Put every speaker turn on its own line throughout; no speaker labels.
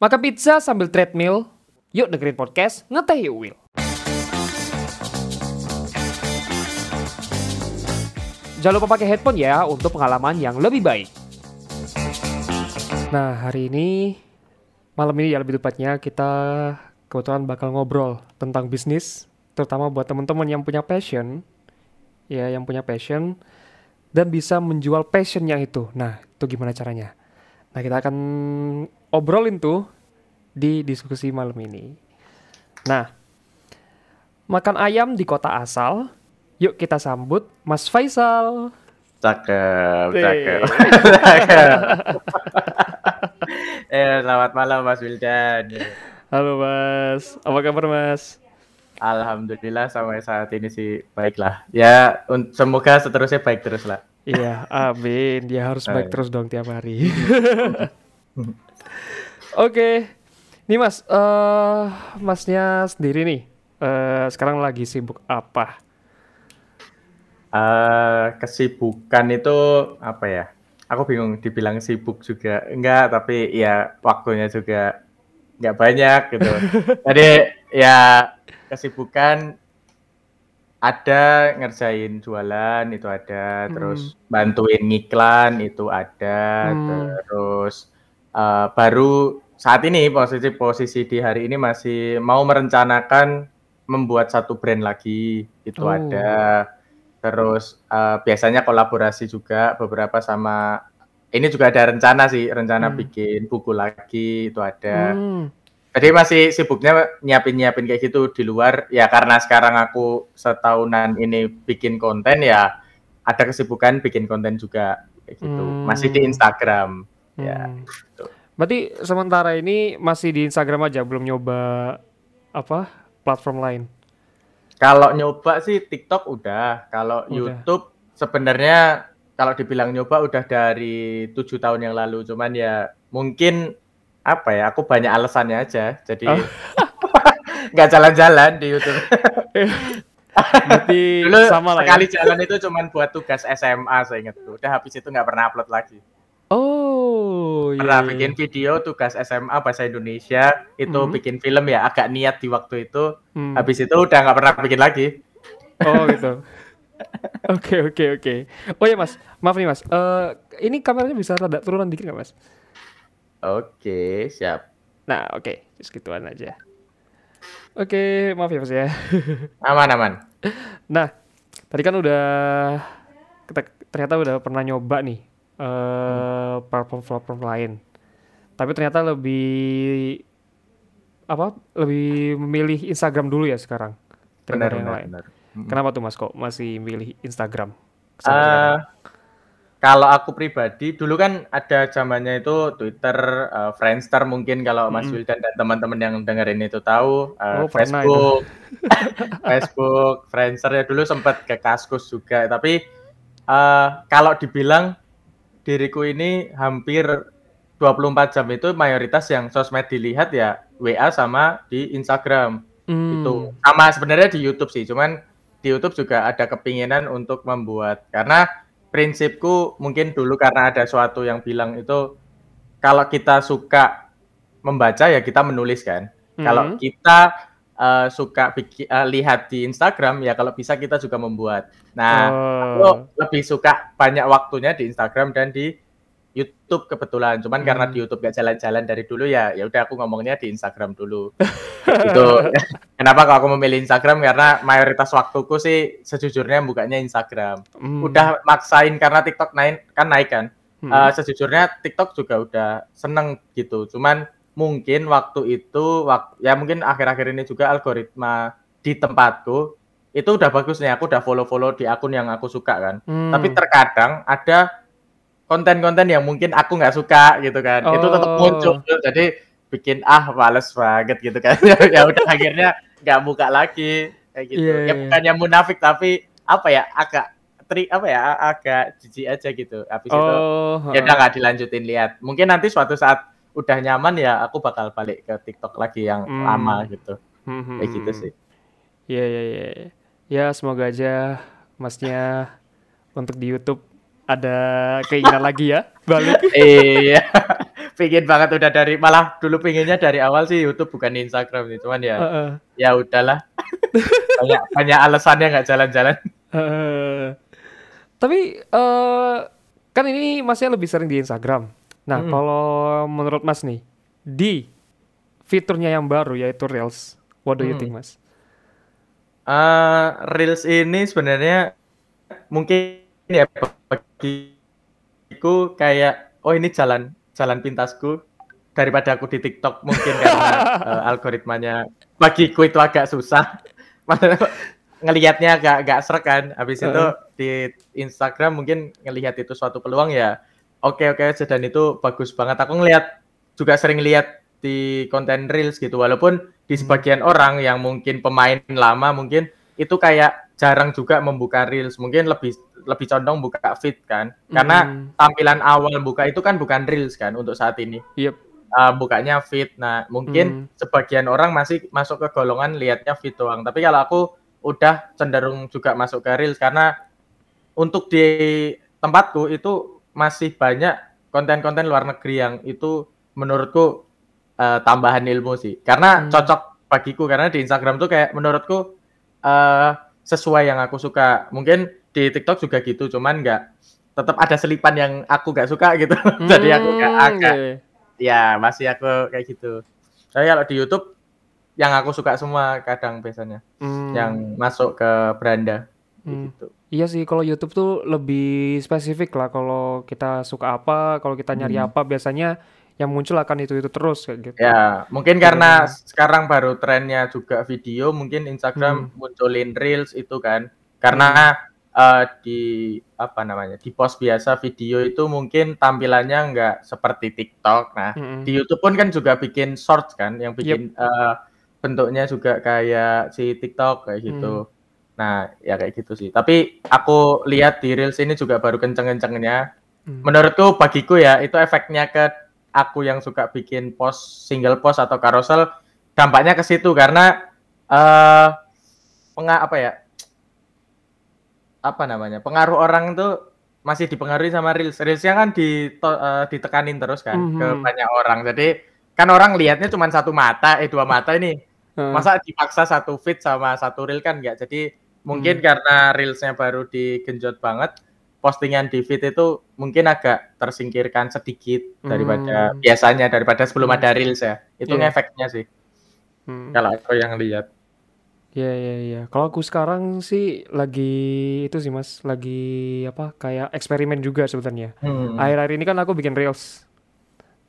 Makan pizza sambil treadmill? Yuk dengerin podcast Ngeteh Yuk Will. Jangan lupa pakai headphone ya untuk pengalaman yang lebih baik. Nah, hari ini, malam ini ya lebih tepatnya kita kebetulan bakal ngobrol tentang bisnis, terutama buat teman-teman yang punya passion, ya yang punya passion, dan bisa menjual passionnya itu. Nah, itu gimana caranya? Nah, kita akan obrolin tuh di diskusi malam ini. Nah, makan ayam di kota asal. Yuk kita sambut Mas Faisal.
Cakep, cakep. Eh, selamat malam Mas Wildan.
Halo Mas, apa kabar Mas?
Alhamdulillah sampai saat ini sih baiklah. Ya, semoga seterusnya baik terus lah.
Iya, amin. Dia harus baik
Eh.
terus dong tiap hari. Oke, nih Mas, eh Masnya sendiri nih, eh sekarang lagi sibuk apa?
Eh, kesibukan itu apa ya? Aku bingung dibilang sibuk juga enggak, tapi ya waktunya juga enggak banyak gitu. Jadi ya kesibukan ada ngerjain jualan itu ada, terus bantuin ngiklan itu ada,
Hmm.
terus eh, baru saat ini posisi posisi di hari ini masih mau merencanakan membuat satu brand lagi itu
Oh.
ada. Terus eh, biasanya kolaborasi juga beberapa sama ini juga ada rencana sih, rencana
Hmm.
bikin buku lagi itu ada.
Hmm,
Jadi masih sibuknya nyiapin-nyiapin kayak gitu di luar ya karena sekarang aku setahunan ini bikin konten ya ada kesibukan bikin konten juga kayak gitu.
Hmm.
Masih di Instagram. Ya,
hmm.
gitu.
Berarti sementara ini masih di Instagram aja, belum nyoba apa platform lain?
Kalau nyoba sih TikTok udah, kalau
Udah.
YouTube sebenarnya kalau dibilang nyoba udah dari tujuh tahun yang lalu, cuman ya mungkin apa ya, aku banyak alasannya aja, jadi
Oh.
nggak jalan-jalan di YouTube.
Berarti
Dulu
sama lah ya.
sekali jalan itu cuman buat tugas SMA saya ingat tuh. Udah habis itu nggak pernah upload lagi.
Oh, iya.
Pernah
iya.
bikin video tugas SMA bahasa Indonesia, itu
Mhm.
bikin film ya agak niat di waktu itu.
Hmm.
Habis itu udah nggak pernah bikin lagi.
Oh gitu. Oke oke oke. Oh ya mas, maaf nih mas. Eh ini kameranya bisa rada turunan dikit nggak mas?
Oke, siap.
Nah oke, segituan aja. Oke, maaf ya mas ya.
Aman aman.
Nah, tadi kan udah ternyata udah pernah nyoba nih eh platform-platform lain. Tapi ternyata lebih apa? Lebih memilih Instagram dulu ya sekarang.
Benar
yang
benar.
lain.
benar.
Kenapa tuh mas kok masih milih Instagram?
Eh, kalau aku pribadi dulu kan ada zamannya itu Twitter, eh, Friendster mungkin kalau Mas. Wildan dan teman-teman yang dengerin itu tahu,
Oh,
eh,
pernah
Facebook, Facebook, Friendster ya dulu sempat ke Kaskus juga. Tapi eh, kalau dibilang diriku ini hampir 24 jam itu mayoritas yang sosmed dilihat ya WA sama di Instagram
Hmm.
itu sama sebenarnya di YouTube sih cuman di YouTube juga ada kepinginan untuk membuat karena prinsipku mungkin dulu karena ada suatu yang bilang itu kalau kita suka membaca ya kita menulis kan kalau
Hmm.
kita eh, suka biki- eh, lihat di Instagram ya kalau bisa kita juga membuat nah aku
Oh.
lebih suka banyak waktunya di Instagram dan di YouTube kebetulan cuman karena
Hmm.
di YouTube gak jalan-jalan dari dulu ya ya udah aku ngomongnya di Instagram dulu itu kenapa kalau aku memilih Instagram karena mayoritas waktuku sih sejujurnya bukanya Instagram
Hmm.
udah maksain karena TikTok naik kan naik kan
Hmm.
Eh, sejujurnya TikTok juga udah seneng gitu cuman mungkin waktu itu wak- ya mungkin akhir-akhir ini juga algoritma di tempatku itu udah bagus nih aku udah follow-follow di akun yang aku suka kan.
Hmm.
tapi terkadang ada konten-konten yang mungkin aku nggak suka gitu kan. Itu tetap
Oh.
muncul jadi bikin ah males banget gitu kan. Ya udah akhirnya nggak buka lagi kayak gitu.
Iya,
ya
iya.
bukannya munafik tapi apa ya agak tri apa ya agak jijik aja gitu. Habis itu
oh,
ya udah nggak dilanjutin lihat. Mungkin nanti suatu saat udah nyaman ya aku bakal balik ke TikTok lagi yang
Hmm.
lama gitu
Hmm,
kayak
hmm,
gitu
hmm.
sih
Iya iya iya. Ya semoga aja masnya untuk di YouTube ada keinginan lagi ya balik.
iya pingin banget udah dari malah dulu pinginnya dari awal sih YouTube bukan Instagram nih cuman ya
Heeh.
ya udahlah banyak banyak alasannya nggak jalan-jalan
Heeh. Tapi eh kan ini masnya lebih sering di Instagram. Nah,
Mm.
kalau menurut Mas nih di fiturnya yang baru yaitu Reels, what do you
Hmm.
think, Mas?
Eh, Reels ini sebenarnya mungkin ya bagiku kayak oh ini jalan jalan pintasku daripada aku di TikTok mungkin karena eh, algoritmanya bagiku itu agak susah. Ngelihatnya agak agak serak kan. Habis itu di Instagram mungkin ngelihat itu suatu peluang ya. Oke oke aja dan itu bagus banget. Aku ngelihat juga sering lihat di konten Reels gitu walaupun di
Hmm.
sebagian orang yang mungkin pemain lama mungkin itu kayak jarang juga membuka reels mungkin lebih lebih condong buka feed kan karena
Hmm.
tampilan awal buka itu kan bukan reels kan untuk saat ini
Yep.
Uh, bukanya feed nah
Hmm.
mungkin sebagian orang masih masuk ke golongan lihatnya feed doang tapi kalau aku udah cenderung juga masuk ke reels karena untuk di tempatku itu masih banyak konten-konten luar negeri yang itu menurutku uh, tambahan ilmu sih. Karena
Hmm.
cocok bagiku karena di Instagram tuh kayak menurutku uh, sesuai yang aku suka. Mungkin di TikTok juga gitu cuman nggak tetap ada selipan yang aku nggak suka gitu. Jadi aku nggak
Hmm,
agak
iya.
ya masih aku kayak gitu. Tapi kalau di YouTube yang aku suka semua kadang biasanya
Hmm,
yang masuk ke beranda
hmm.
gitu
Iya sih, kalau YouTube tuh lebih spesifik lah. Kalau kita suka apa, kalau kita nyari
Hmm.
apa, biasanya yang muncul akan itu itu terus kayak gitu.
ya mungkin karena sekarang baru trennya juga video mungkin
Hmm.
Instagram munculin reels itu kan karena eh, di apa namanya di post biasa video itu mungkin tampilannya nggak seperti TikTok nah
Mm-mm.
di YouTube pun kan juga bikin shorts kan yang bikin eh, bentuknya juga kayak si TikTok kayak gitu. Nah, ya kayak gitu sih. Tapi aku lihat di Reels ini juga baru kenceng-kencengnya.
Hmm.
Menurutku bagiku ya itu efeknya ke aku yang suka bikin post single post atau carousel dampaknya ke situ karena eh penga apa ya? Apa namanya? Pengaruh orang itu masih dipengaruhi sama Reels. Reelsnya kan di, ditekanin terus kan ke
Mhm.
banyak orang. Jadi kan orang lihatnya cuma satu mata, eh dua mata ini.
Heeh.
Masa dipaksa satu feed sama satu reel kan enggak. Jadi mungkin
Hmm.
karena reelsnya baru digenjot banget, postingan di feed itu mungkin agak tersingkirkan sedikit daripada
Hmm.
biasanya daripada sebelum
Hmm.
ada reels ya. Itu
Iya.
ngefeknya sih.
Hmm.
Kalau aku yang lihat.
Iya iya iya. Kalau aku sekarang sih lagi itu sih Mas, lagi apa kayak eksperimen juga sebenarnya.
Hmm.
Akhir-akhir ini kan aku bikin reels.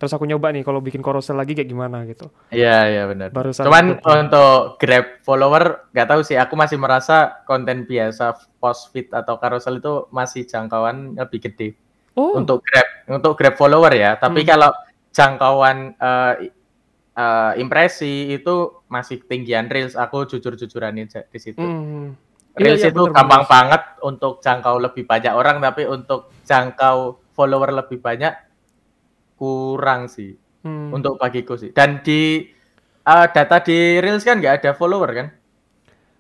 Terus aku nyoba nih kalau bikin carousel lagi kayak gimana gitu.
Iya iya benar.
Barusan
Cuman
aku-
untuk Grab follower nggak tahu sih. Aku masih merasa konten biasa post feed atau carousel itu masih jangkauan lebih gede.
Oh,
untuk Grab untuk Grab follower ya. Tapi
Hmm.
kalau jangkauan eh, eh, impresi itu masih tinggian Reels. Aku jujur-jujuran di situ.
hmm.
Reels
Iya, iya,
itu
bener,
gampang
bener.
banget untuk jangkau lebih banyak orang, tapi untuk jangkau follower lebih banyak kurang sih.
Hmm.
Untuk bagiku sih. Dan di eh, data di Reels kan nggak ada follower kan?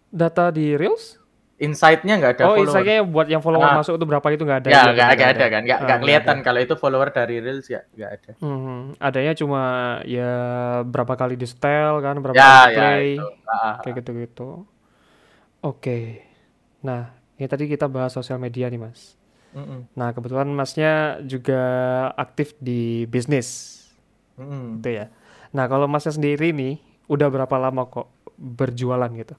Data di reels?
Insight-nya nggak ada
Oh,
follower.
insightnya buat yang follower
Ah.
masuk itu berapa itu nggak ada.
Ya, nggak
nggak
ada kan? Nggak
Ah,
nggak kelihatan
ada.
kalau itu follower dari Reels ya nggak ada.
Hmm, adanya cuma ya berapa kali di setel kan, berapa
Ya,
kali
ya
play,
itu. Ah,
kayak gitu-gitu. Oke. Nah, ini tadi kita bahas sosial media nih, Mas.
Mm-mm.
Nah, kebetulan Masnya juga aktif di bisnis,
Mm-mm.
gitu ya. Nah, kalau Masnya sendiri nih, udah berapa lama kok berjualan gitu?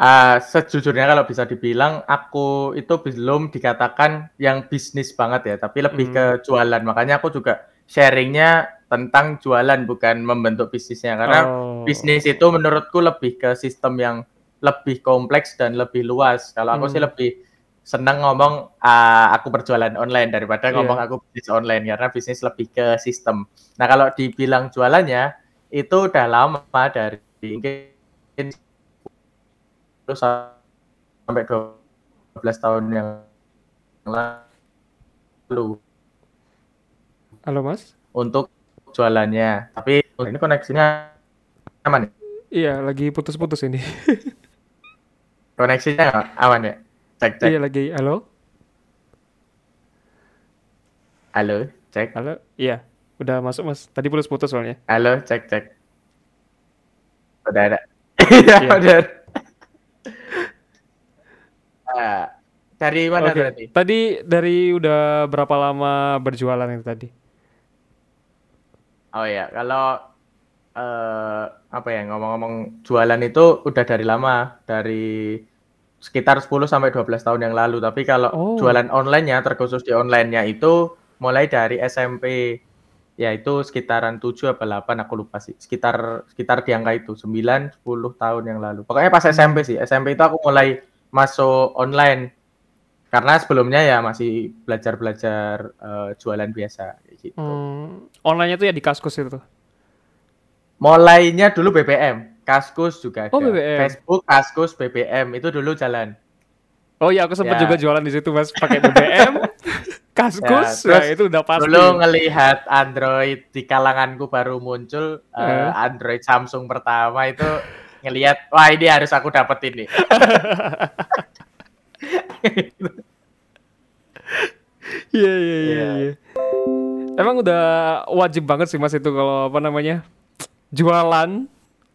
Ah, sejujurnya kalau bisa dibilang aku itu belum dikatakan yang bisnis banget ya, tapi lebih
Hmm.
ke jualan. Makanya aku juga sharingnya tentang jualan bukan membentuk bisnisnya karena
Oh,
bisnis itu menurutku lebih ke sistem yang lebih kompleks dan lebih luas. Kalau aku sih
Hmm.
lebih senang ngomong ah, aku berjualan online daripada
Iya.
ngomong aku bisnis online karena bisnis lebih ke sistem. Nah kalau dibilang jualannya itu udah lama dari mungkin sampai 12 tahun yang lalu
Halo, Mas?
untuk jualannya. Tapi ini koneksinya aman ya?
Iya, lagi putus-putus ini.
Koneksinya aman ya? Cek cek.
Iya, lagi. Halo?
Halo, cek.
Halo? Iya. Udah masuk mas. Tadi putus-putus soalnya.
Halo, cek cek. Udah ada. Iya,
Iya.
udah. Ah, dari mana
Oke.
tadi?
Tadi dari udah berapa lama berjualan itu tadi?
Oh ya, kalau eh apa ya ngomong-ngomong jualan itu udah dari lama, dari sekitar 10 sampai 12 tahun yang lalu. Tapi kalau
Oh.
jualan online-nya terkhusus di online-nya itu mulai dari SMP. Yaitu sekitaran 7 apa 8 aku lupa sih. Sekitar sekitar di angka itu 9 10 tahun yang lalu. Pokoknya pas SMP sih. SMP itu aku mulai masuk online. Karena sebelumnya ya masih belajar-belajar eh, jualan biasa gitu.
Hmm, online-nya tuh ya di Kaskus itu.
Mulainya dulu BBM, Kaskus juga ada.
Oh, BBM.
Facebook, Kaskus, BBM itu dulu jalan.
Oh iya, aku sempat
Ya.
juga jualan di situ mas, pakai BBM, Kaskus,
Ya,
nah itu udah pasti.
Dulu ngelihat Android di kalanganku baru muncul eh,
Eh.
Android Samsung pertama itu ngelihat wah ini harus aku dapetin nih.
Iya iya iya.
Iya.
iya. Emang udah wajib banget sih mas itu kalau apa namanya jualan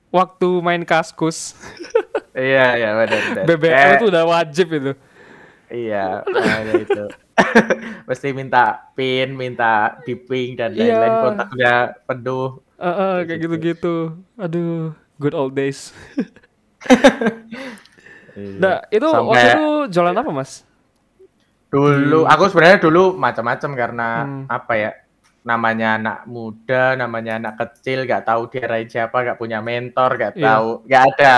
waktu main Kaskus,
iya iya benar benar.
BBM
Kayak-
itu udah wajib itu.
Iya, itu. Mesti minta pin, minta di ping dan
Iya.
lain-lain kontaknya penuh.
Eh, eh, kayak
Kayak
gitu-gitu. Aduh, good old days.
Iya.
Nah, itu
Sampai-
waktu itu jualan apa mas?
Dulu aku sebenarnya dulu macam-macam karena
Hmm.
apa ya? Namanya anak muda, namanya anak kecil, nggak tahu diarahin siapa, nggak punya mentor, nggak
Iya.
tahu, nggak ada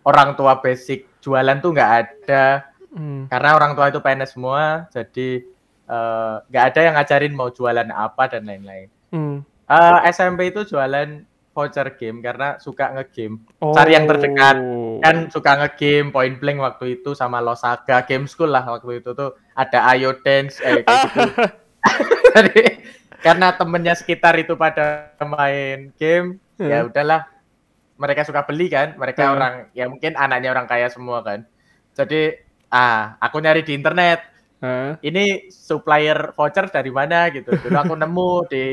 orang tua basic jualan tuh nggak ada
Hmm.
karena orang tua itu PNS semua, jadi eh, nggak ada yang ngajarin mau jualan apa dan lain-lain.
Hmm.
Eh, SMP itu jualan voucher game karena suka ngegame,
Oh.
cari yang terdekat kan suka ngegame point blank waktu itu sama Losaga game school lah waktu itu tuh ada Ayo Dance eh kayak gitu. Jadi karena temennya sekitar itu pada main game, ya
Hmm.
udahlah mereka suka beli kan, mereka
Hmm.
orang ya mungkin anaknya orang kaya semua kan. Jadi ah aku nyari di internet,
Hah?
ini supplier voucher dari mana gitu. Dulu aku nemu di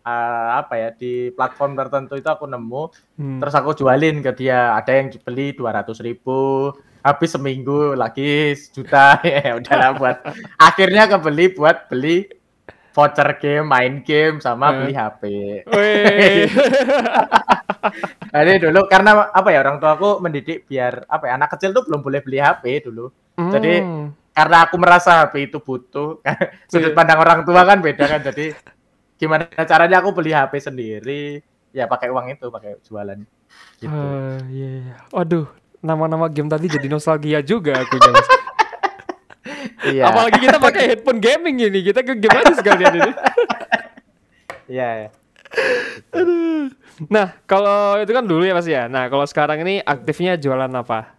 eh, apa ya di platform tertentu itu aku nemu
Hmm.
terus aku jualin ke dia ada yang beli dua ratus ribu habis seminggu lagi sejuta ya udahlah buat akhirnya kebeli buat beli voucher game main game sama beli HP jadi dulu karena apa ya orang tua aku mendidik biar apa ya anak kecil tuh belum boleh beli HP dulu Jadi,
Hmm.
karena aku merasa HP itu butuh sudut
Iya.
pandang orang tua kan beda kan jadi gimana caranya aku beli HP sendiri ya pakai uang itu pakai jualan gitu
Ah, iya, iya. Waduh, nama-nama game tadi jadi nostalgia juga aku Mas.
Iya
Apalagi kita pakai headphone gaming ini, kita ke game aja sekalian ini.
iya iya.
Aduh. Nah, kalau itu kan dulu ya Mas ya. Nah, kalau sekarang ini aktifnya jualan apa?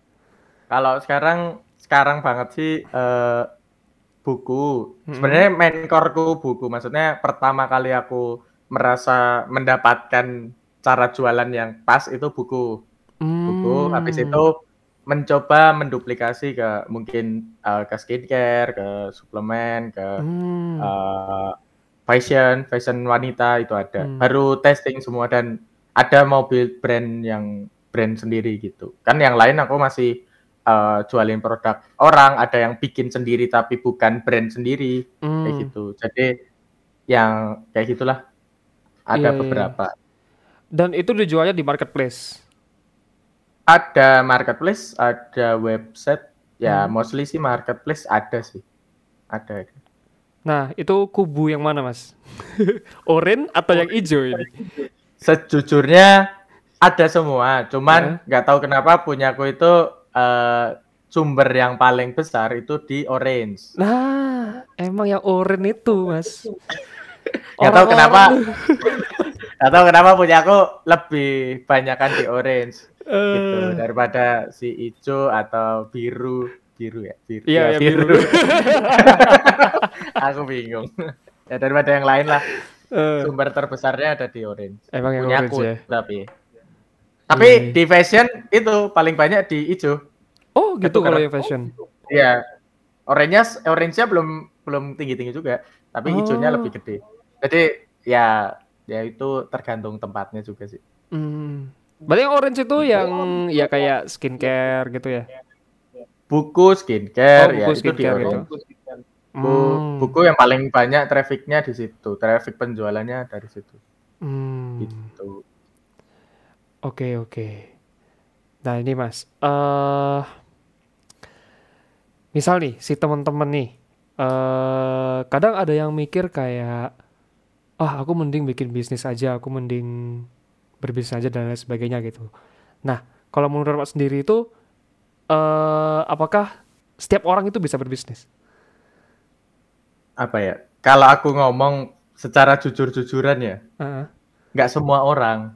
Kalau sekarang sekarang banget sih eh, buku. Sebenarnya main core-ku buku. Maksudnya pertama kali aku merasa mendapatkan cara jualan yang pas itu buku. Buku.
Hmm.
Habis itu mencoba menduplikasi ke mungkin eh, ke skincare, ke suplemen, ke
Hmm.
eh, fashion, fashion wanita itu ada.
Hmm.
Baru testing semua dan ada mobil brand yang brand sendiri gitu. Kan yang lain aku masih eh, jualin produk orang, ada yang bikin sendiri tapi bukan brand sendiri kayak
Hmm.
gitu. Jadi yang kayak gitulah. Ada
Iya, iya.
beberapa.
Dan itu dijualnya di marketplace.
Ada marketplace, ada website. Ya,
Hmm.
mostly sih marketplace ada sih. Ada. ada.
Nah, itu kubu yang mana, Mas? Oren atau yang hijau ini?
Sejujurnya ada semua, cuman nggak tahu kenapa punyaku itu eh, sumber yang paling besar itu di orange.
Nah, emang yang oren itu, Mas.
Nggak tahu kenapa, nggak tahu kenapa punyaku lebih banyakan di orange gitu
Eh,
daripada si hijau atau biru, biru ya, biru.
Iya,
Ya,
iya, biru.
Aku bingung. Ya daripada yang lain lah.
eh,
Sumber terbesarnya ada di orange.
emang yang
Punyaku
orange ya.
tapi. Tapi
Iya.
di fashion itu paling banyak di hijau.
Oh, gitu
Itu
kalau yang fashion.
Iya. Orange-nya orange-nya belum belum tinggi-tinggi juga, tapi hijaunya
Oh.
lebih gede. Jadi ya ya itu tergantung tempatnya juga sih.
Hmm. Berarti yang orange itu yang ya kayak skincare gitu ya?
Buku skincare
Oh,
ya
buku
itu di
skincare
orange.
gitu.
Bu-
Hmm.
buku yang paling banyak trafficnya di situ, traffic penjualannya dari situ.
Hmm.
Gitu.
Oke, oke. Nah, ini Mas. eh misal nih, si teman-teman nih, eh kadang ada yang mikir kayak, ah, aku mending bikin bisnis aja, aku mending berbisnis aja dan lain sebagainya gitu. Nah, kalau menurut Mas sendiri itu, eh apakah setiap orang itu bisa berbisnis?
Apa ya? Kalau aku ngomong secara jujur-jujuran ya, nggak semua orang.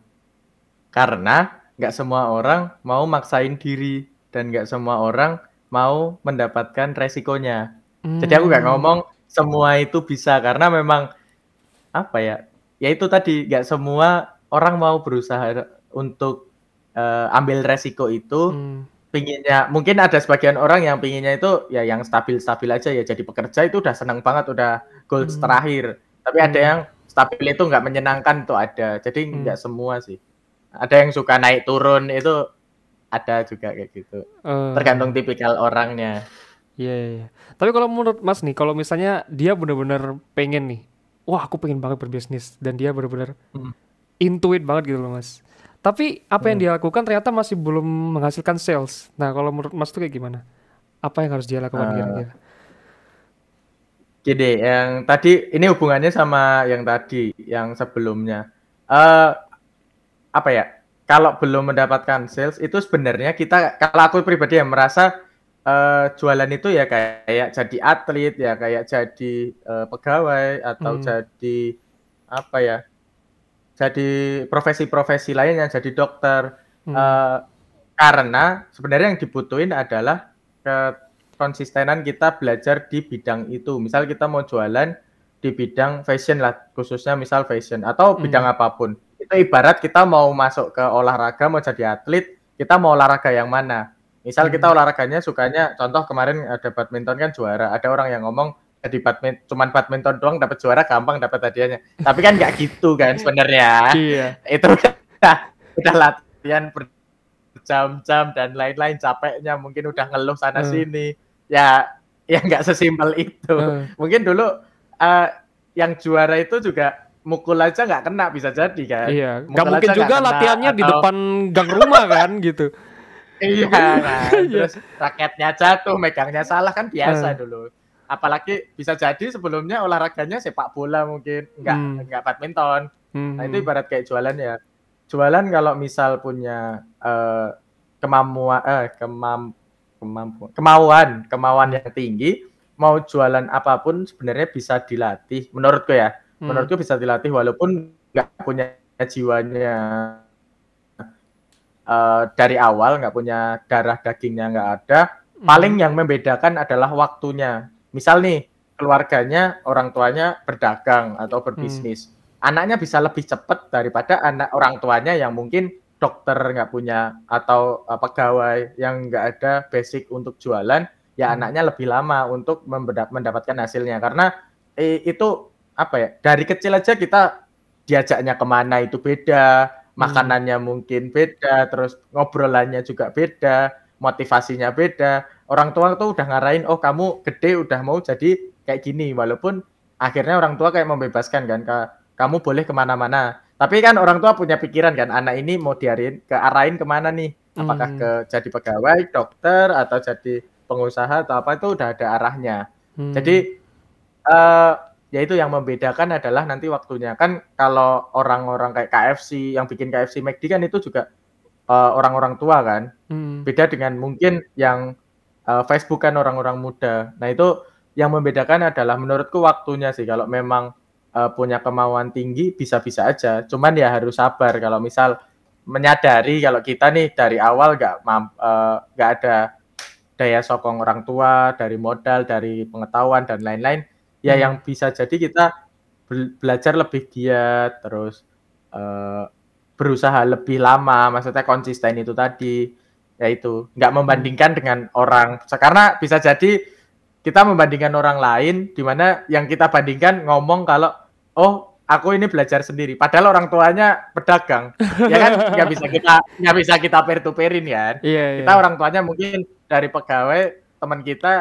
Karena nggak semua orang mau maksain diri dan nggak semua orang mau mendapatkan resikonya. Jadi aku nggak
Hmm.
ngomong semua itu bisa karena memang apa ya? Ya itu tadi nggak semua orang mau berusaha untuk eh, ambil resiko itu.
Hmm.
Pinginnya mungkin ada sebagian orang yang pinginnya itu ya yang stabil-stabil aja ya jadi pekerja itu udah senang banget udah goals
Hmm.
terakhir. Tapi ada
Hmm.
yang stabil itu nggak menyenangkan tuh ada. Jadi
Hmm.
nggak semua sih. Ada yang suka naik turun itu ada juga kayak gitu.
Eh,
Tergantung tipikal orangnya.
Iya, iya, iya. Tapi kalau menurut Mas nih, kalau misalnya dia bener-bener pengen nih, wah aku pengen banget berbisnis dan dia bener-bener
Hmm.
Intuit banget gitu loh Mas. Tapi apa yang
Hmm.
dia lakukan ternyata masih belum menghasilkan sales. Nah kalau menurut Mas tuh kayak gimana? Apa yang harus dia lakukan
Eh,
kira-kira?
Gini, yang tadi ini hubungannya sama yang tadi, yang sebelumnya. Eh apa ya? Kalau belum mendapatkan sales itu sebenarnya kita kalau aku pribadi yang merasa eh, jualan itu ya kayak jadi atlet ya kayak jadi eh, pegawai atau
Hmm.
jadi apa ya? Jadi profesi-profesi lainnya jadi dokter.
Hmm.
Eh, karena sebenarnya yang dibutuhin adalah konsistenan kita belajar di bidang itu. Misal kita mau jualan di bidang fashion lah, khususnya misal fashion atau
Hmm.
bidang apa pun. Itu ibarat kita mau masuk ke olahraga, mau jadi atlet, kita mau olahraga yang mana? Misal kita
Hmm.
olahraganya sukanya, contoh kemarin ada badminton kan juara. Ada orang yang ngomong jadi badminton, cuman badminton doang dapat juara gampang dapat hadiahnya. Tapi kan nggak gitu kan sebenarnya
Iya.
itu udah udah latihan berjam-jam dan lain-lain capeknya mungkin udah ngeluh sana
Hmm.
sini ya ya nggak sesimpel itu
Eh,
mungkin dulu eh, yang juara itu juga mukul aja nggak kena bisa jadi kan
iya. Gak mungkin juga
kena,
latihannya di
atau-
depan gang rumah kan gitu.
iya kan
Iya.
terus raketnya jatuh megangnya salah kan biasa
Hmm.
dulu apalagi bisa jadi sebelumnya olahraganya sepak bola mungkin nggak
Hmm.
nggak badminton
Hmm.
Nah itu ibarat kayak jualan ya. Jualan kalau misal punya eh, kemampuan, eh, kemam, kemampuan, kemauan, kemauan yang tinggi, mau jualan apa pun sebenarnya bisa dilatih. Menurutku ya,
Hmm.
menurutku bisa dilatih walaupun nggak punya jiwanya eh, dari awal, nggak punya darah dagingnya nggak ada.
Hmm.
Paling yang membedakan adalah waktunya. Misal nih keluarganya, orang tuanya berdagang atau berbisnis. Anaknya bisa lebih cepat daripada anak orang tuanya yang mungkin dokter nggak punya atau uh, pegawai yang nggak ada basic untuk jualan ya
Hmm.
anaknya lebih lama untuk mendapatkan hasilnya. Karena eh, itu apa ya dari kecil aja kita diajaknya ke mana itu beda makanannya mungkin beda terus ngobrolannya juga beda motivasinya beda orang tua tuh udah ngarahin oh kamu gede udah mau jadi kayak gini. Walaupun akhirnya orang tua kayak membebaskan kan Ka- kamu boleh ke mana-mana. Tapi kan orang tua punya pikiran kan anak ini mau diarahin ke arahin ke mana nih? Apakah
Hmm.
ke jadi pegawai dokter atau jadi pengusaha atau apa? Itu udah ada arahnya.
Hmm.
jadi eh ya itu yang membedakan adalah nanti waktunya. Kan kalau orang-orang kayak KFC yang bikin KFC McD kan itu juga eh, orang-orang tua kan.
Hmm.
beda dengan mungkin yang eh, Facebook kan orang-orang muda. Nah itu yang membedakan adalah menurutku waktunya sih. Kalau memang eh, punya kemauan tinggi bisa-bisa aja. Cuman ya harus sabar. Kalau misal menyadari kalau kita nih dari awal nggak eh, nggak ada daya sokong orang tua, dari modal, dari pengetahuan dan lain-lain, ya
Hmm.
yang bisa jadi kita bel- belajar lebih giat, terus eh, berusaha lebih lama, maksudnya konsisten itu tadi, yaitu nggak membandingkan dengan orang, karena bisa jadi kita membandingkan orang lain, di mana yang kita bandingkan ngomong kalau oh aku ini belajar sendiri. Padahal orang tuanya pedagang, ya kan nggak bisa kita nggak bisa kita peer to peerin ya.
Iya,
Kita
iya.
orang tuanya mungkin dari pegawai teman kita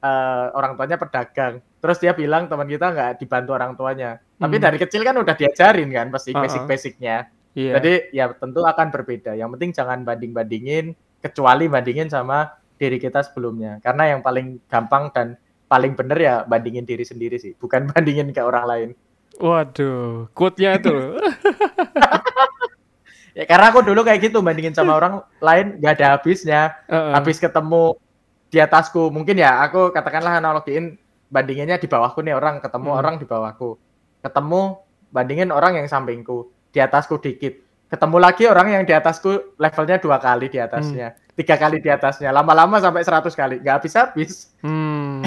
eh, orang tuanya pedagang. Terus dia bilang teman kita nggak dibantu orang tuanya. Tapi
Hmm.
dari kecil kan udah diajarin kan pasti
Uh-uh.
basic-basicnya.
Iya.
Jadi ya tentu akan berbeda. Yang penting jangan banding-bandingin kecuali bandingin sama diri kita sebelumnya. Karena yang paling gampang dan paling bener ya bandingin diri sendiri sih, bukan bandingin ke orang lain.
Waduh, quote-nya itu.
Ya karena aku dulu kayak gitu bandingin sama orang lain nggak ada habisnya.
Heeh.
Habis ketemu di atasku, mungkin ya aku katakanlah analogiin bandinginnya di bawahku nih orang ketemu
Hmm.
orang di bawahku. Ketemu bandingin orang yang sampingku, di atasku dikit. Ketemu lagi orang yang di atasku levelnya dua kali di atasnya, tiga kali di atasnya, lama-lama sampai 100 kali, nggak habis-habis.
Hmm,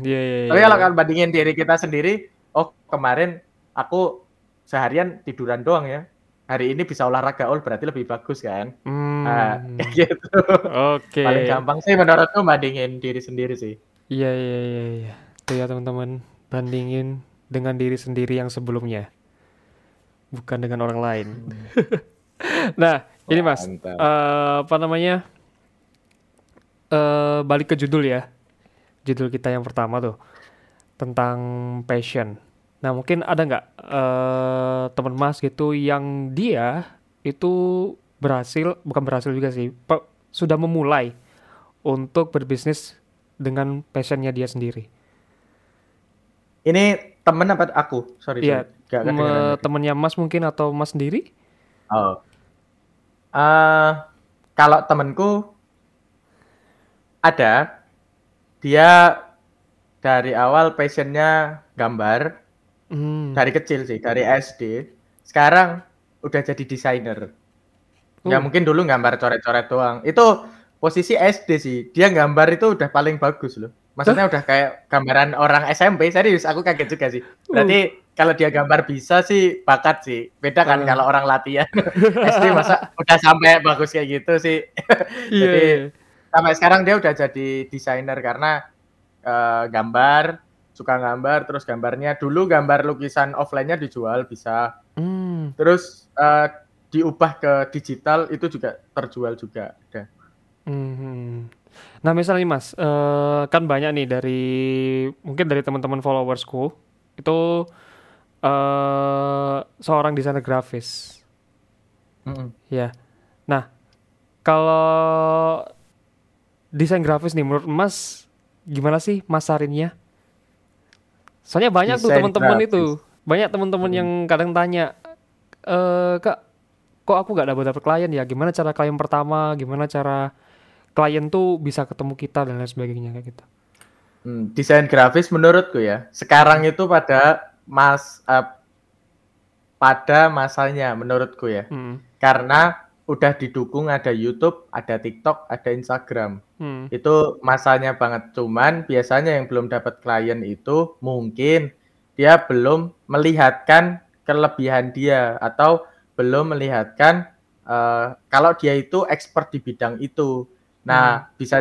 iya, iya,
Tapi
iya.
kalau kan bandingin diri kita sendiri, oh kemarin aku seharian tiduran doang ya. Hari ini bisa olahraga, oh berarti lebih bagus kan?
Hmm,
Nah, gitu.
oke.
Paling gampang sih menurutku bandingin diri sendiri sih.
Iya, iya, iya, iya. Tuh ya teman-teman, bandingin dengan diri sendiri yang sebelumnya. Bukan dengan orang lain. nah, ini Mas, eh, apa namanya? eh balik ke judul ya. Judul kita yang pertama tuh tentang passion. Nah, mungkin ada nggak eh teman Mas gitu yang dia itu berhasil, bukan berhasil juga sih, pe- sudah memulai untuk berbisnis dengan passionnya dia sendiri.
Ini temen apa aku? Sorry,
Iya, Me- temennya Mas mungkin atau Mas sendiri?
Oh. Eh, kalau temenku ada, dia dari awal passionnya gambar,
Hmm.
dari kecil sih, dari SD. Sekarang udah jadi desainer. Ya
Uh.
mungkin dulu gambar coret-coret doang. Itu posisi SD sih. Dia gambar itu udah paling bagus loh. Maksudnya udah kayak gambaran orang SMP. Serius, aku kaget juga sih. Berarti kalau dia gambar bisa sih bakat sih. Beda kan
Uh.
kalau orang latihan. SD masa udah sampai bagus kayak gitu sih.
Iya,
Jadi
iya.
sampai sekarang dia udah jadi desainer karena eh, gambar, suka gambar, terus gambarnya dulu gambar lukisan offline-nya dijual bisa.
Hmm.
Terus eh, diubah ke digital itu juga terjual juga. Ada.
Mhm. Nah, misalnya nih, Mas, eh, kan banyak nih dari mungkin dari teman-teman followersku itu eh seorang desainer grafis,
Mm-mm.
ya. Nah, kalau desain grafis nih, menurut Mas gimana sih masarinnya? Soalnya banyak tuh
Desain
teman-teman
grafis.
itu, banyak teman-teman
Hmm.
yang kadang tanya, eh Kak, kok aku nggak dapat dapat klien ya? Gimana cara klien pertama? Gimana cara klien tuh bisa ketemu kita dan lain sebagainya kayak gitu.
Hmm, desain grafis menurutku ya, sekarang itu pada mas eh, pada masanya menurutku ya.
Hmm.
Karena udah didukung ada YouTube, ada TikTok, ada Instagram.
Hmm.
Itu masanya banget. Cuman biasanya yang belum dapat klien itu mungkin dia belum melihatkan kelebihan dia atau belum melihatkan eh, kalau dia itu expert di bidang itu. Nah, bisa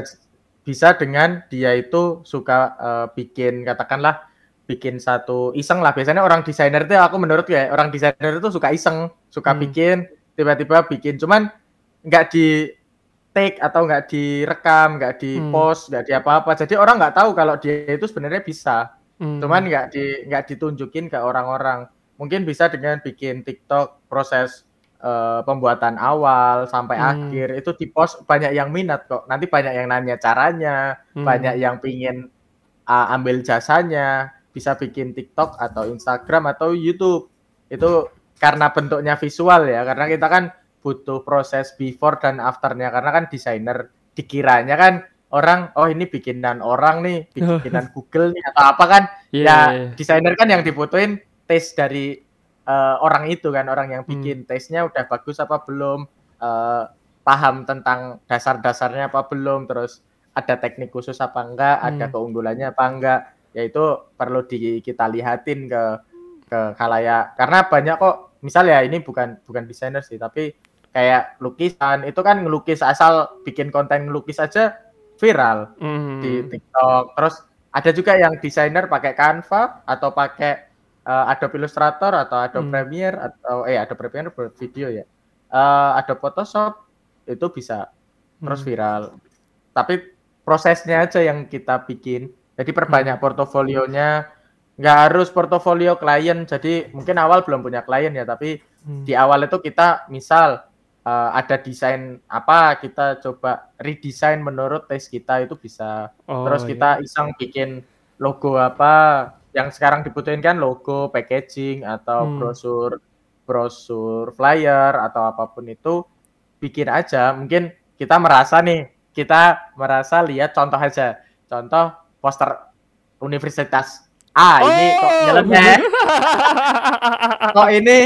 bisa dengan dia itu suka eh, bikin katakanlah bikin satu iseng lah. Biasanya orang desainer itu aku menurut ya orang desainer itu suka iseng, suka
Hmm.
bikin tiba-tiba bikin. Cuman nggak di take atau nggak direkam, nggak di
Hmm.
post, nggak di apa-apa. Jadi orang nggak tahu kalau dia itu sebenarnya bisa.
Hmm.
Cuman nggak di nggak ditunjukin ke orang-orang. Mungkin bisa dengan bikin TikTok proses eh, pembuatan awal sampai
Hmm.
akhir itu di post banyak yang minat kok. Nanti banyak yang nanya caranya,
Hmm.
banyak yang pingin uh, ambil jasanya, bisa bikin TikTok atau Instagram atau YouTube. Itu karena bentuknya visual ya, karena kita kan butuh proses before dan afternya karena kan desainer dikiranya kan orang oh ini bikinan orang nih, bikinan Google nih atau apa kan
Iya,
ya
iya, iya.
desainer kan yang dibutuhin taste dari eh, orang itu kan orang yang
Hmm.
bikin taste-nya udah bagus apa belum eh, paham tentang dasar-dasarnya apa belum terus ada teknik khusus apa enggak ada
Hmm.
keunggulannya apa enggak ya itu perlu di kita lihatin ke ke khalayak karena banyak kok misal ya ini bukan bukan desainer sih tapi kayak lukisan itu kan ngelukis asal bikin konten ngelukis aja viral
Hmm.
di TikTok. Terus ada juga yang desainer pakai Canva atau pakai uh, Adobe Illustrator atau Adobe
Hmm.
Premiere atau eh Adobe Premiere buat video ya. Eh Adobe Photoshop itu bisa terus
Hmm.
viral. Tapi prosesnya aja yang kita bikin. Jadi
Hmm.
perbanyak portofolionya. Nggak harus portofolio klien. Jadi mungkin awal belum punya klien ya, tapi
Hmm.
di awal itu kita misal eh, ada desain apa kita coba redesign menurut taste kita itu bisa
Oh,
terus
iya.
kita iseng bikin logo apa yang sekarang dibutuhin kan logo packaging atau
Hmm.
brosur brosur flyer atau apa pun itu bikin aja. Mungkin kita merasa nih kita merasa lihat contoh aja. Contoh poster universitas. A ini kok
Oh.
nyeleneh. Kok ini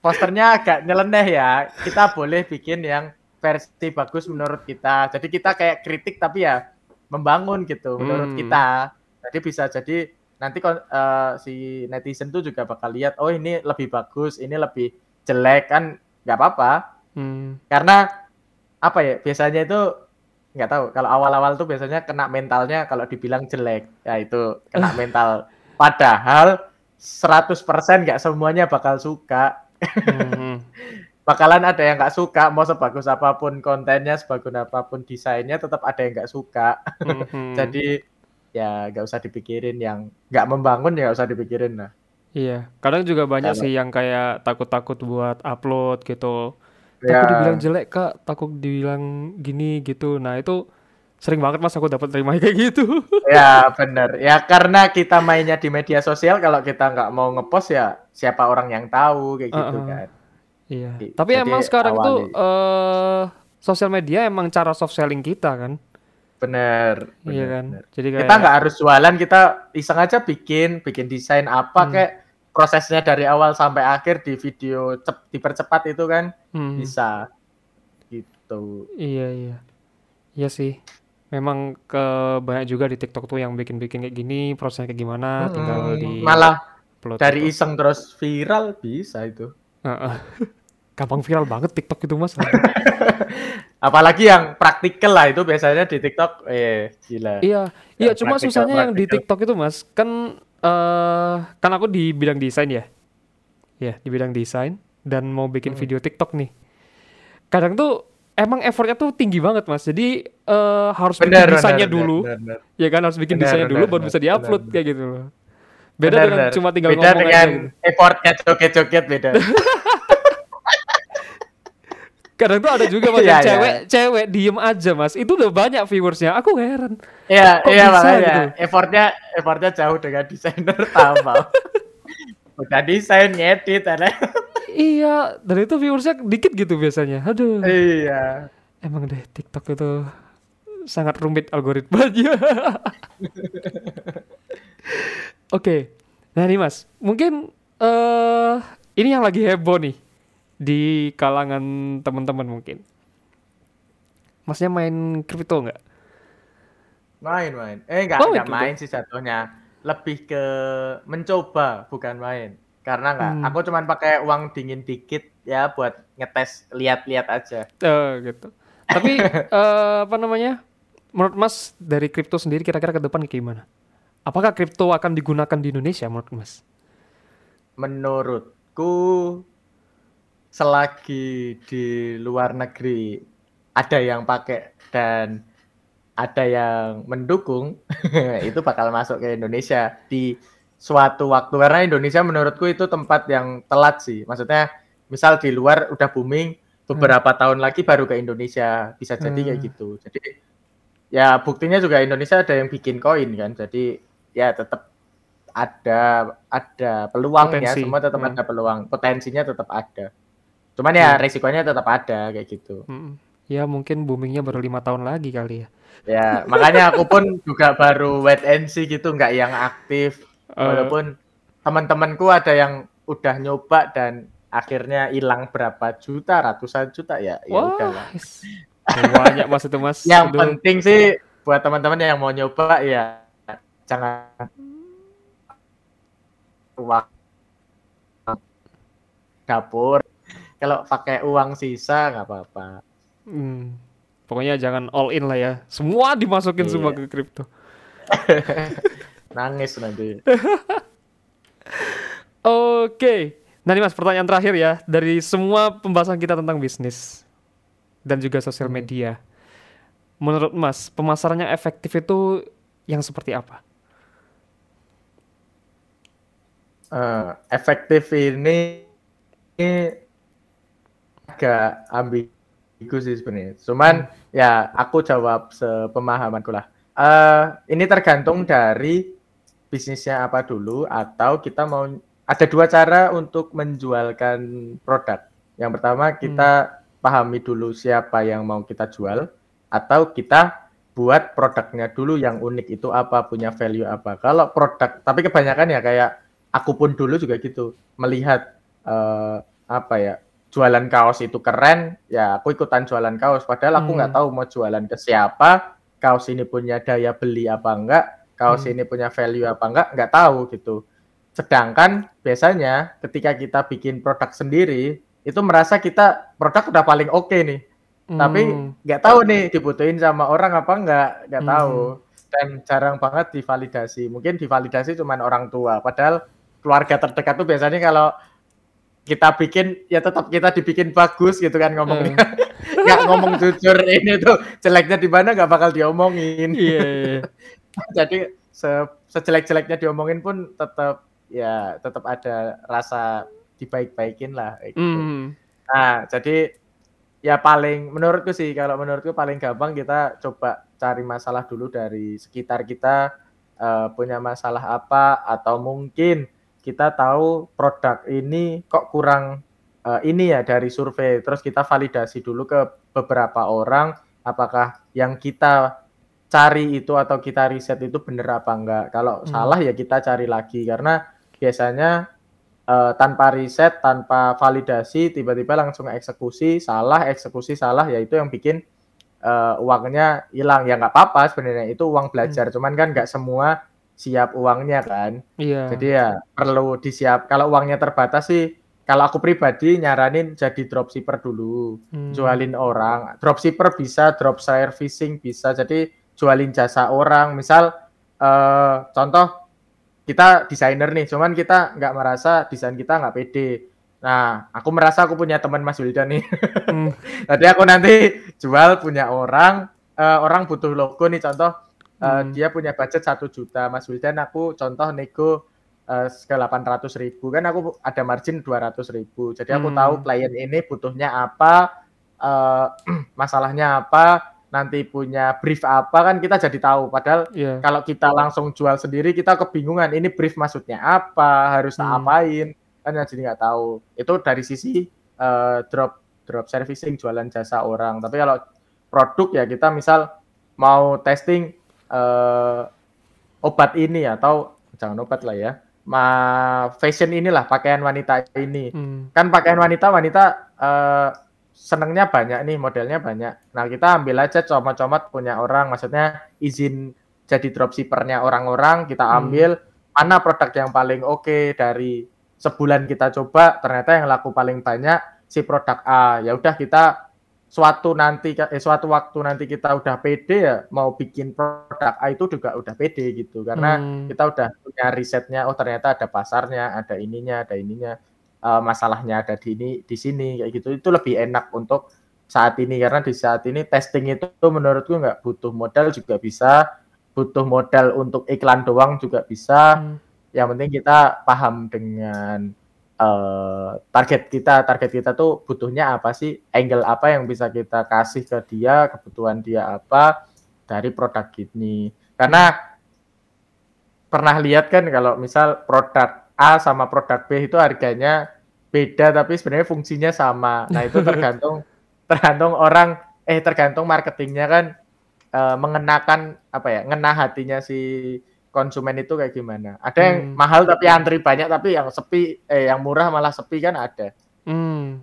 posternya agak nyeleneh ya? Kita boleh bikin yang versi bagus menurut kita. Jadi kita kayak kritik tapi ya membangun gitu menurut
Hmm.
kita. Jadi bisa jadi nanti eh, si netizen tuh juga bakal lihat oh ini lebih bagus ini lebih jelek kan nggak apa-apa
Hmm.
karena apa ya biasanya itu nggak tahu kalau awal-awal tuh biasanya kena mentalnya kalau dibilang jelek ya itu kena mental padahal 100% nggak semuanya bakal suka
Hmm.
bakalan ada yang nggak suka mau sebagus apa pun kontennya sebagus apa pun desainnya tetap ada yang nggak suka
Hmm.
jadi ya nggak usah dipikirin yang nggak membangun ya nggak usah dipikirin lah
Iya, kadang juga banyak
Kalau-
sih yang kayak takut-takut buat upload gitu. Takut
Ya.
dibilang jelek kak, takut dibilang gini gitu. Nah itu sering banget mas aku dapat terima kayak gitu.
ya bener ya karena kita mainnya di media sosial kalau kita nggak mau ngepost ya siapa orang yang tahu kayak gitu
Uh-uh.
kan
Iya.
Jadi-
Tapi emang sekarang
awali.
eh sosial media emang cara soft selling kita kan?
Bener, bener,
Iya kan.
bener.
Jadi kayak
kita nggak harus jualan kita iseng aja bikin bikin desain apa
Hmm.
kayak prosesnya dari awal sampai akhir di video cep- dipercepat itu kan
Hmm.
bisa gitu
Iya iya. Iya sih. Memang ke banyak juga di TikTok tuh yang bikin-bikin kayak gini, prosesnya kayak gimana, tinggal
Hmm,
di
malah dari iseng terus viral bisa itu
Heeh. Gampang viral banget TikTok itu mas.
apalagi yang praktikal lah itu biasanya di TikTok eh gila
Iya, iya cuma
praktikal-
susahnya yang di
praktikal.
TikTok itu Mas, kan eh kan aku di bidang desain ya. Ya, di bidang desain dan mau bikin
Hmm.
video TikTok nih. Kadang tuh emang effortnya tuh tinggi banget Mas. Jadi eh harus bikin
bener
desainnya
bener,
dulu,
bener, bener.
ya kan harus bikin
Bener,
desainnya dulu
bener,
baru bisa
bener,
diupload
bener,
kayak gitu loh. Beda
Bener,
dengan
bener.
cuma tinggal
beda
ngomong
dengan
aja gitu.
effortnya joget-joget beda
Kadang tuh ada juga Mas
Iya,
yang
iya.
cewek, cewek diem aja Mas. Itu udah banyak viewersnya. Aku heran.
Iya,
Kok
iya
bisa
makanya
gitu?
effortnya effortnya jauh dengan desainer tambah. Udah desain ngedit.
Iya, dan itu viewersnya dikit gitu biasanya. Aduh.
iya.
Emang deh TikTok itu sangat rumit algoritmanya. Oke, nah nih Mas, mungkin eh ini yang lagi heboh nih di kalangan teman-teman mungkin. Masnya main kripto nggak?
Main main. Eh enggak
Oh,
main sih jatuhnya. Lebih ke mencoba bukan main. Karena enggak,
Hmm.
aku cuman pakai uang dingin dikit ya buat ngetes lihat-lihat aja.
Eh, gitu. Tapi eh, apa namanya? Menurut Mas dari kripto sendiri kira-kira ke depan gimana? Apakah kripto akan digunakan di Indonesia menurut Mas?
Menurutku selagi di luar negeri ada yang pakai dan ada yang mendukung itu bakal masuk ke Indonesia di suatu waktu. Karena Indonesia menurutku itu tempat yang telat sih. Maksudnya misal di luar udah booming beberapa tahun lagi baru ke Indonesia. Bisa jadi kayak
Hmm.
gitu. Jadi ya buktinya juga Indonesia ada yang bikin koin kan. Jadi ya tetap ada ada peluangnya.
Potensi.
semua tetap
Hmm.
ada peluang. Potensinya tetap ada cuman ya
Hmm.
resikonya tetap ada kayak gitu
Ya mungkin boomingnya baru lima tahun lagi kali ya.
Ya, makanya aku pun juga baru wait and see gitu, nggak yang aktif.
Eh.
Walaupun teman-temanku ada yang udah nyoba dan akhirnya hilang berapa juta, ratusan juta ya. Ya
Wah,
udahlah.
banyak mas itu mas.
Yang
Aduh.
penting sih buat teman-teman yang mau nyoba ya jangan uang dapur. Kalau pakai uang sisa nggak apa-apa.
Hmm, Pokoknya jangan all in lah ya. Semua dimasukin
Iya.
semua ke kripto.
Nangis nanti.
Oke. Nah ini mas pertanyaan terakhir ya dari semua pembahasan kita tentang bisnis dan juga sosial
Hmm.
media. Menurut mas pemasarannya efektif itu yang seperti apa?
Eh, efektif ini, ini agak ambigu sih sebenarnya. Cuman ya aku jawab sepemahamanku lah. Eh, ini tergantung dari bisnisnya apa dulu atau kita mau ada dua cara untuk menjualkan produk. Yang pertama kita pahami dulu siapa yang mau kita jual atau kita buat produknya dulu yang unik itu apa punya value apa. Kalau produk tapi kebanyakan ya kayak aku pun dulu juga gitu melihat eh, apa ya jualan kaos itu keren ya aku ikutan jualan kaos. Padahal aku nggak
Hmm.
tahu mau jualan ke siapa kaos ini punya daya beli apa enggak kaos
Hmm.
ini punya value apa enggak nggak tahu gitu. Sedangkan biasanya ketika kita bikin produk sendiri itu merasa kita produk udah paling oke nih. Tapi
Hmm,
nggak tahu nih dibutuhin sama orang apa enggak nggak
Hmm.
tahu. Dan jarang banget divalidasi. Mungkin divalidasi cuman orang tua. Padahal keluarga terdekat tuh biasanya kalau kita bikin ya tetap kita dibikin bagus gitu kan ngomongnya nggak ngomong jujur ini tuh jeleknya di mana nggak bakal diomongin
Iya. iya.
jadi se- sejelek-jeleknya diomongin pun tetap ya tetap ada rasa dibaik-baikin lah gitu.
Hmm,
Nah, jadi ya paling menurutku sih kalau menurutku paling gampang kita coba cari masalah dulu dari sekitar kita eh, punya masalah apa atau mungkin kita tahu produk ini kok kurang eh, ini ya dari survei terus kita validasi dulu ke beberapa orang apakah yang kita cari itu atau kita riset itu benar apa enggak kalau
Hmm.
salah ya kita cari lagi karena biasanya eh, tanpa riset, tanpa validasi, tiba-tiba langsung eksekusi, salah, eksekusi salah, ya itu yang bikin eh, uangnya hilang. Ya nggak apa-apa sebenarnya, itu uang belajar. Cuman kan nggak semua siap uangnya kan.
Iya.
Jadi ya perlu disiap. Kalau uangnya terbatas sih, kalau aku pribadi nyaranin jadi dropshipper dulu,
Hmm.
jualin orang. Dropshipper bisa, drop servicing bisa. Jadi jualin jasa orang. Misal eh, contoh kita desainer nih, cuman kita nggak merasa desain kita nggak pede. Nah, aku merasa aku punya teman Mas Wildan nih.
Hmm.
Tadi aku nanti jual punya orang, eh, orang butuh logo nih contoh, eh,
Hmm.
dia punya budget satu juta, Mas Wildan aku contoh nego eh, ke 800 ribu, kan aku ada margin 200 ribu, jadi aku
Hmm.
tahu klien ini butuhnya apa, eh, masalahnya apa, nanti punya brief apa kan kita jadi tahu, padahal
Iya.
kalau kita langsung jual sendiri kita kebingungan ini brief maksudnya apa harus
Hmm.
apain kan jadi nggak tahu itu dari sisi eh, drop drop servicing jualan jasa orang tapi kalau produk ya kita misal mau testing eh, obat ini atau jangan obat lah ya ma fashion inilah pakaian wanita ini
Hmm.
kan pakaian wanita wanita eh, senengnya banyak nih modelnya banyak nah kita ambil aja comot-comot punya orang maksudnya izin jadi dropshippernya orang-orang kita
Hmm.
ambil mana produk yang paling oke dari sebulan kita coba ternyata yang laku paling banyak si produk A ya udah kita suatu nanti eh, suatu waktu nanti kita udah pede ya mau bikin produk A itu juga udah pede gitu. Karena
Hmm.
kita udah punya risetnya oh ternyata ada pasarnya ada ininya ada ininya eh, masalahnya ada di ini di sini kayak gitu. Itu lebih enak untuk saat ini. Karena di saat ini testing itu menurutku nggak butuh modal juga bisa. Butuh modal untuk iklan doang juga bisa.
Hmm.
yang penting kita paham dengan eh, target kita target kita tuh butuhnya apa sih? Angle apa yang bisa kita kasih ke dia? Kebutuhan dia apa dari produk ini? Karena pernah lihat kan kalau misal produk A sama produk B itu harganya beda tapi sebenarnya fungsinya sama. Nah itu tergantung tergantung orang eh tergantung marketingnya kan eh, mengenakan apa ya ngena hatinya si konsumen itu kayak gimana ada yang
Hmm.
mahal tapi antri banyak tapi yang sepi eh yang murah malah sepi kan ada
Hmm.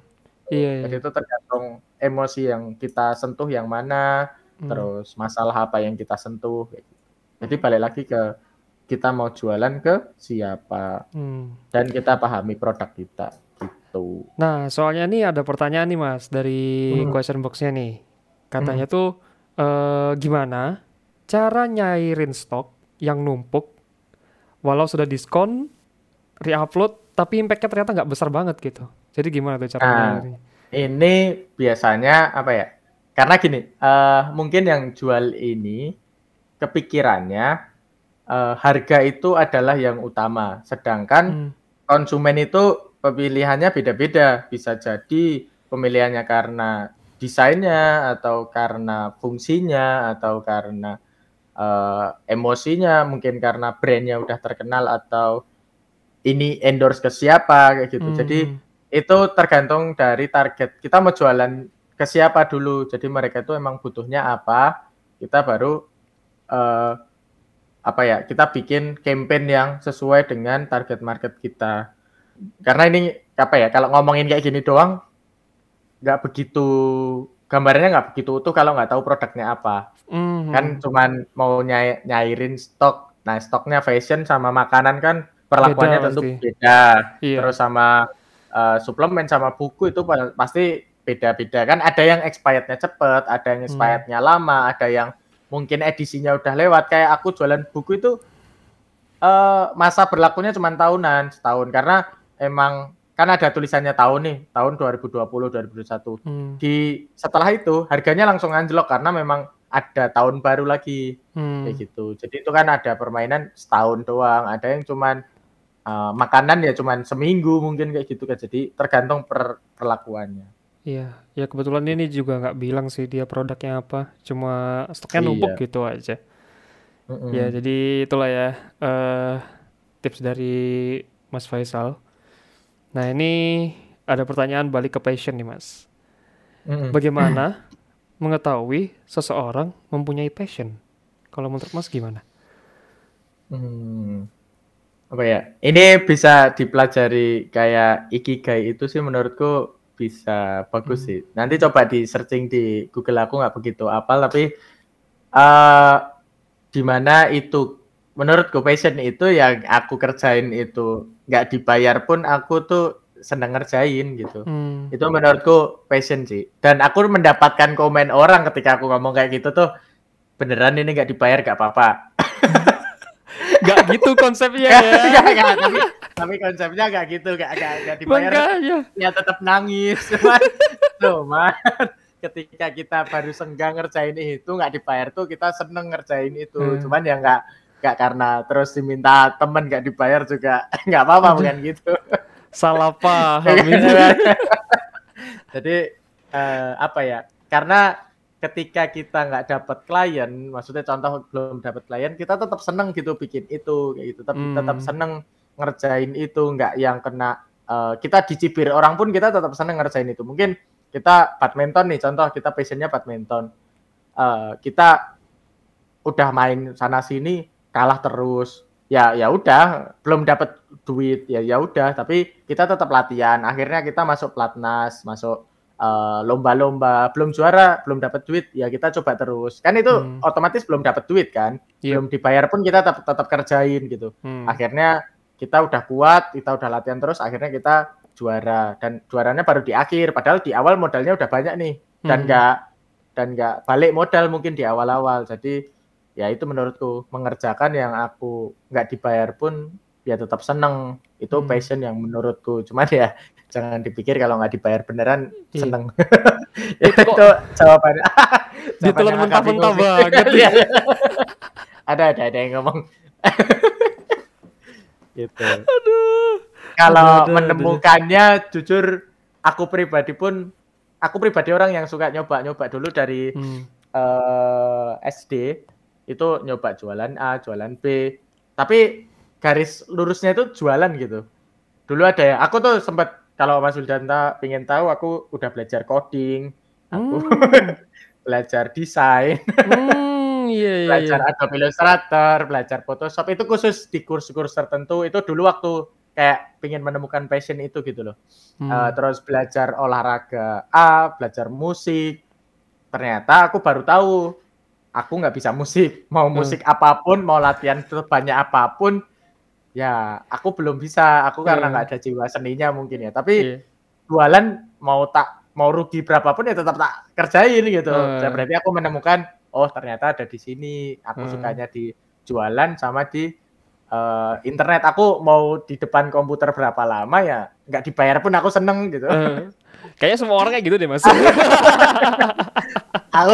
Iya. iya.
jadi itu tergantung emosi yang kita sentuh yang mana
Hmm.
terus masalah apa yang kita sentuh gitu. jadi balik lagi ke kita mau jualan ke siapa
Hmm.
dan kita pahami produk kita gitu
Nah, soalnya nih ada pertanyaan nih Mas dari
Hmm.
question box-nya nih. Katanya tuh eh, gimana cara nyairin stok yang numpuk walau sudah diskon, reupload tapi impactnya ternyata nggak besar banget gitu. Jadi gimana tuh cara
Nah, ini biasanya apa ya? Karena gini, eh, mungkin yang jual ini kepikirannya eh, harga itu adalah yang utama, sedangkan
Hmm.
konsumen itu pemilihannya beda-beda. Bisa jadi pemilihannya karena desainnya atau karena fungsinya atau karena eh, emosinya, mungkin karena brandnya udah terkenal atau ini endorse ke siapa kayak gitu. Jadi
Hmm.
itu tergantung dari target. Kita mau jualan ke siapa dulu. Jadi mereka itu emang butuhnya apa, kita baru eh, apa ya? Kita bikin campaign yang sesuai dengan target market kita. Karena ini apa ya? Kalau ngomongin kayak gini doang, nggak begitu gambarnya nggak begitu utuh kalau nggak tahu produknya apa.
Hmm.
Kan cuman mau nyai- nyairin stok. Nah, stoknya fashion sama makanan kan perlakuannya
Beda
tentu
pasti.
beda.
Iya.
Terus sama eh, suplemen sama buku itu pa- pasti beda-beda kan. Ada yang expirednya cepet, ada yang
Hmm.
expirednya lama, ada yang mungkin edisinya udah lewat. Kayak aku jualan buku itu eh masa berlakunya cuma tahunan, setahun karena emang kan ada tulisannya tahun nih, tahun 2020 2021.
Hmm.
Di setelah itu harganya langsung anjlok karena memang ada tahun baru lagi
Hmm.
kayak gitu. Jadi itu kan ada permainan setahun doang, ada yang cuman uh, makanan ya cuman seminggu mungkin kayak gitu kan. Jadi tergantung per perlakuannya.
Iya, ya kebetulan ini juga nggak bilang sih dia produknya apa, cuma stoknya
Iya.
numpuk gitu aja.
Mm-mm.
Ya, jadi itulah ya eh tips dari Mas Faisal. Nah, ini ada pertanyaan balik ke passion nih, Mas.
Mm-mm.
Bagaimana mengetahui seseorang mempunyai passion? Kalau menurut Mas gimana?
Hmm. Apa ya? Ini bisa dipelajari kayak ikigai itu sih menurutku bisa bagus
Hmm.
sih. Nanti coba di searching di Google aku nggak begitu apal tapi eh di mana itu menurutku passion itu yang aku kerjain itu nggak dibayar pun aku tuh seneng ngerjain gitu.
Hmm.
Itu menurutku passion sih. Dan aku mendapatkan komen orang ketika aku ngomong kayak gitu tuh beneran ini nggak dibayar nggak apa-apa.
Nggak gitu konsepnya ya.
enggak, enggak, tapi tapi konsepnya enggak gitu, enggak enggak, enggak dibayar.
Makanya.
Ya tetap nangis. Cuman cuman ketika kita baru senggang ngerjain itu enggak dibayar tuh kita seneng ngerjain itu.
Hmm.
Cuman ya enggak enggak karena terus diminta temen enggak dibayar juga enggak apa-apa bukan gitu.
Salah paham.
Jadi eh, apa ya? Karena ketika kita nggak dapat klien, maksudnya contoh belum dapat klien, kita tetap seneng gitu bikin itu kayak gitu. Tapi
Hmm.
tetap seneng ngerjain itu, nggak yang kena eh, kita dicibir orang pun kita tetap seneng ngerjain itu. Mungkin kita badminton nih, contoh kita passionnya badminton. Eh, kita udah main sana sini kalah terus. Ya ya udah, belum dapat duit ya ya udah, tapi kita tetap latihan. Akhirnya kita masuk platnas, masuk eh, lomba-lomba, belum juara, belum dapat duit, ya kita coba terus. Kan itu
Hmm.
otomatis belum dapat duit kan,
Iya.
belum dibayar pun kita tetap tetap kerjain gitu.
Hmm.
Akhirnya kita udah kuat, kita udah latihan terus, akhirnya kita juara dan juaranya baru di akhir. Padahal di awal modalnya udah banyak nih
Hmm.
dan nggak dan nggak balik modal mungkin di awal-awal. Jadi ya itu menurutku mengerjakan yang aku nggak dibayar pun ya tetap seneng. Itu
Hmm.
passion yang menurutku. Cuman ya jangan dipikir kalau nggak dibayar beneran
Iya.
seneng. ya,
Itu
itu jawabannya.
Ditelan mentah-mentah banget.
Iya. ada ada ada yang ngomong. gitu. Kalau
Aduh, aduh,
menemukannya jujur aku pribadi pun aku pribadi orang yang suka nyoba-nyoba dulu dari
Hmm.
eh, SD itu nyoba jualan A, jualan B. Tapi garis lurusnya itu jualan gitu. Dulu ada ya, aku tuh sempat kalau Mas Uldanta pengen tahu aku udah belajar coding, aku
Hmm.
belajar desain,
Hmm, iya iya iya.
belajar Adobe Illustrator, belajar Photoshop itu khusus di kurs-kurs tertentu itu dulu waktu kayak pengen menemukan passion itu gitu loh.
Hmm.
Eh, terus belajar olahraga A, belajar musik. Ternyata aku baru tahu aku nggak bisa musik. Mau
Hmm.
musik apa pun, mau latihan sebanyak apa pun, ya aku belum bisa. Aku karena
Hmm.
nggak ada jiwa seninya mungkin ya. Tapi
Iya.
jualan mau tak mau rugi berapapun ya tetap tak kerjain gitu.
Hmm.
Dan berarti aku menemukan oh ternyata ada di sini. Aku
Hmm.
sukanya di jualan sama di eh, internet aku mau di depan komputer berapa lama ya nggak dibayar pun aku seneng gitu.
Eh, kayaknya semua orang kayak gitu deh mas.
aku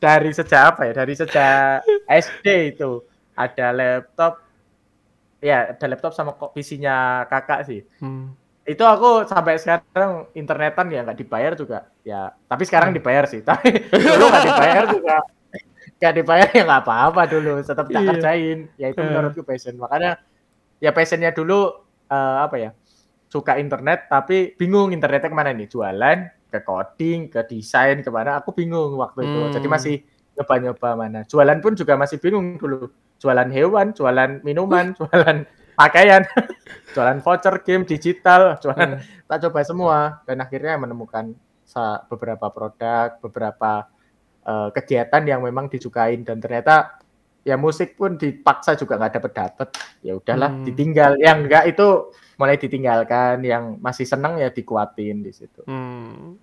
dari sejak apa ya? Dari sejak SD itu ada laptop ya ada laptop sama kok PC-nya kakak sih.
Hmm.
Itu aku sampai sekarang internetan ya nggak dibayar juga. Ya, tapi sekarang
Hmm.
dibayar sih. Tapi dulu nggak dibayar juga. Nggak dibayar ya nggak apa-apa dulu. Tetap tak
Iya.
kerjain. Ya itu
Eh.
menurutku passion. Makanya ya passionnya dulu eh, apa ya? Suka internet tapi bingung internetnya ke mana nih? Jualan, ke coding, ke desain, ke mana? Aku bingung waktu itu.
Hmm.
Jadi masih nyoba-nyoba mana. Jualan pun juga masih bingung dulu. Jualan hewan, jualan minuman, jualan pakaian, jualan voucher game digital, jualan
Hmm.
tak coba semua dan akhirnya menemukan beberapa produk, beberapa eh, kegiatan yang memang disukain dan ternyata ya musik pun dipaksa juga nggak dapet dapet ya udahlah
Hmm.
ditinggal yang enggak itu mulai ditinggalkan yang masih senang ya dikuatin di situ
Hmm.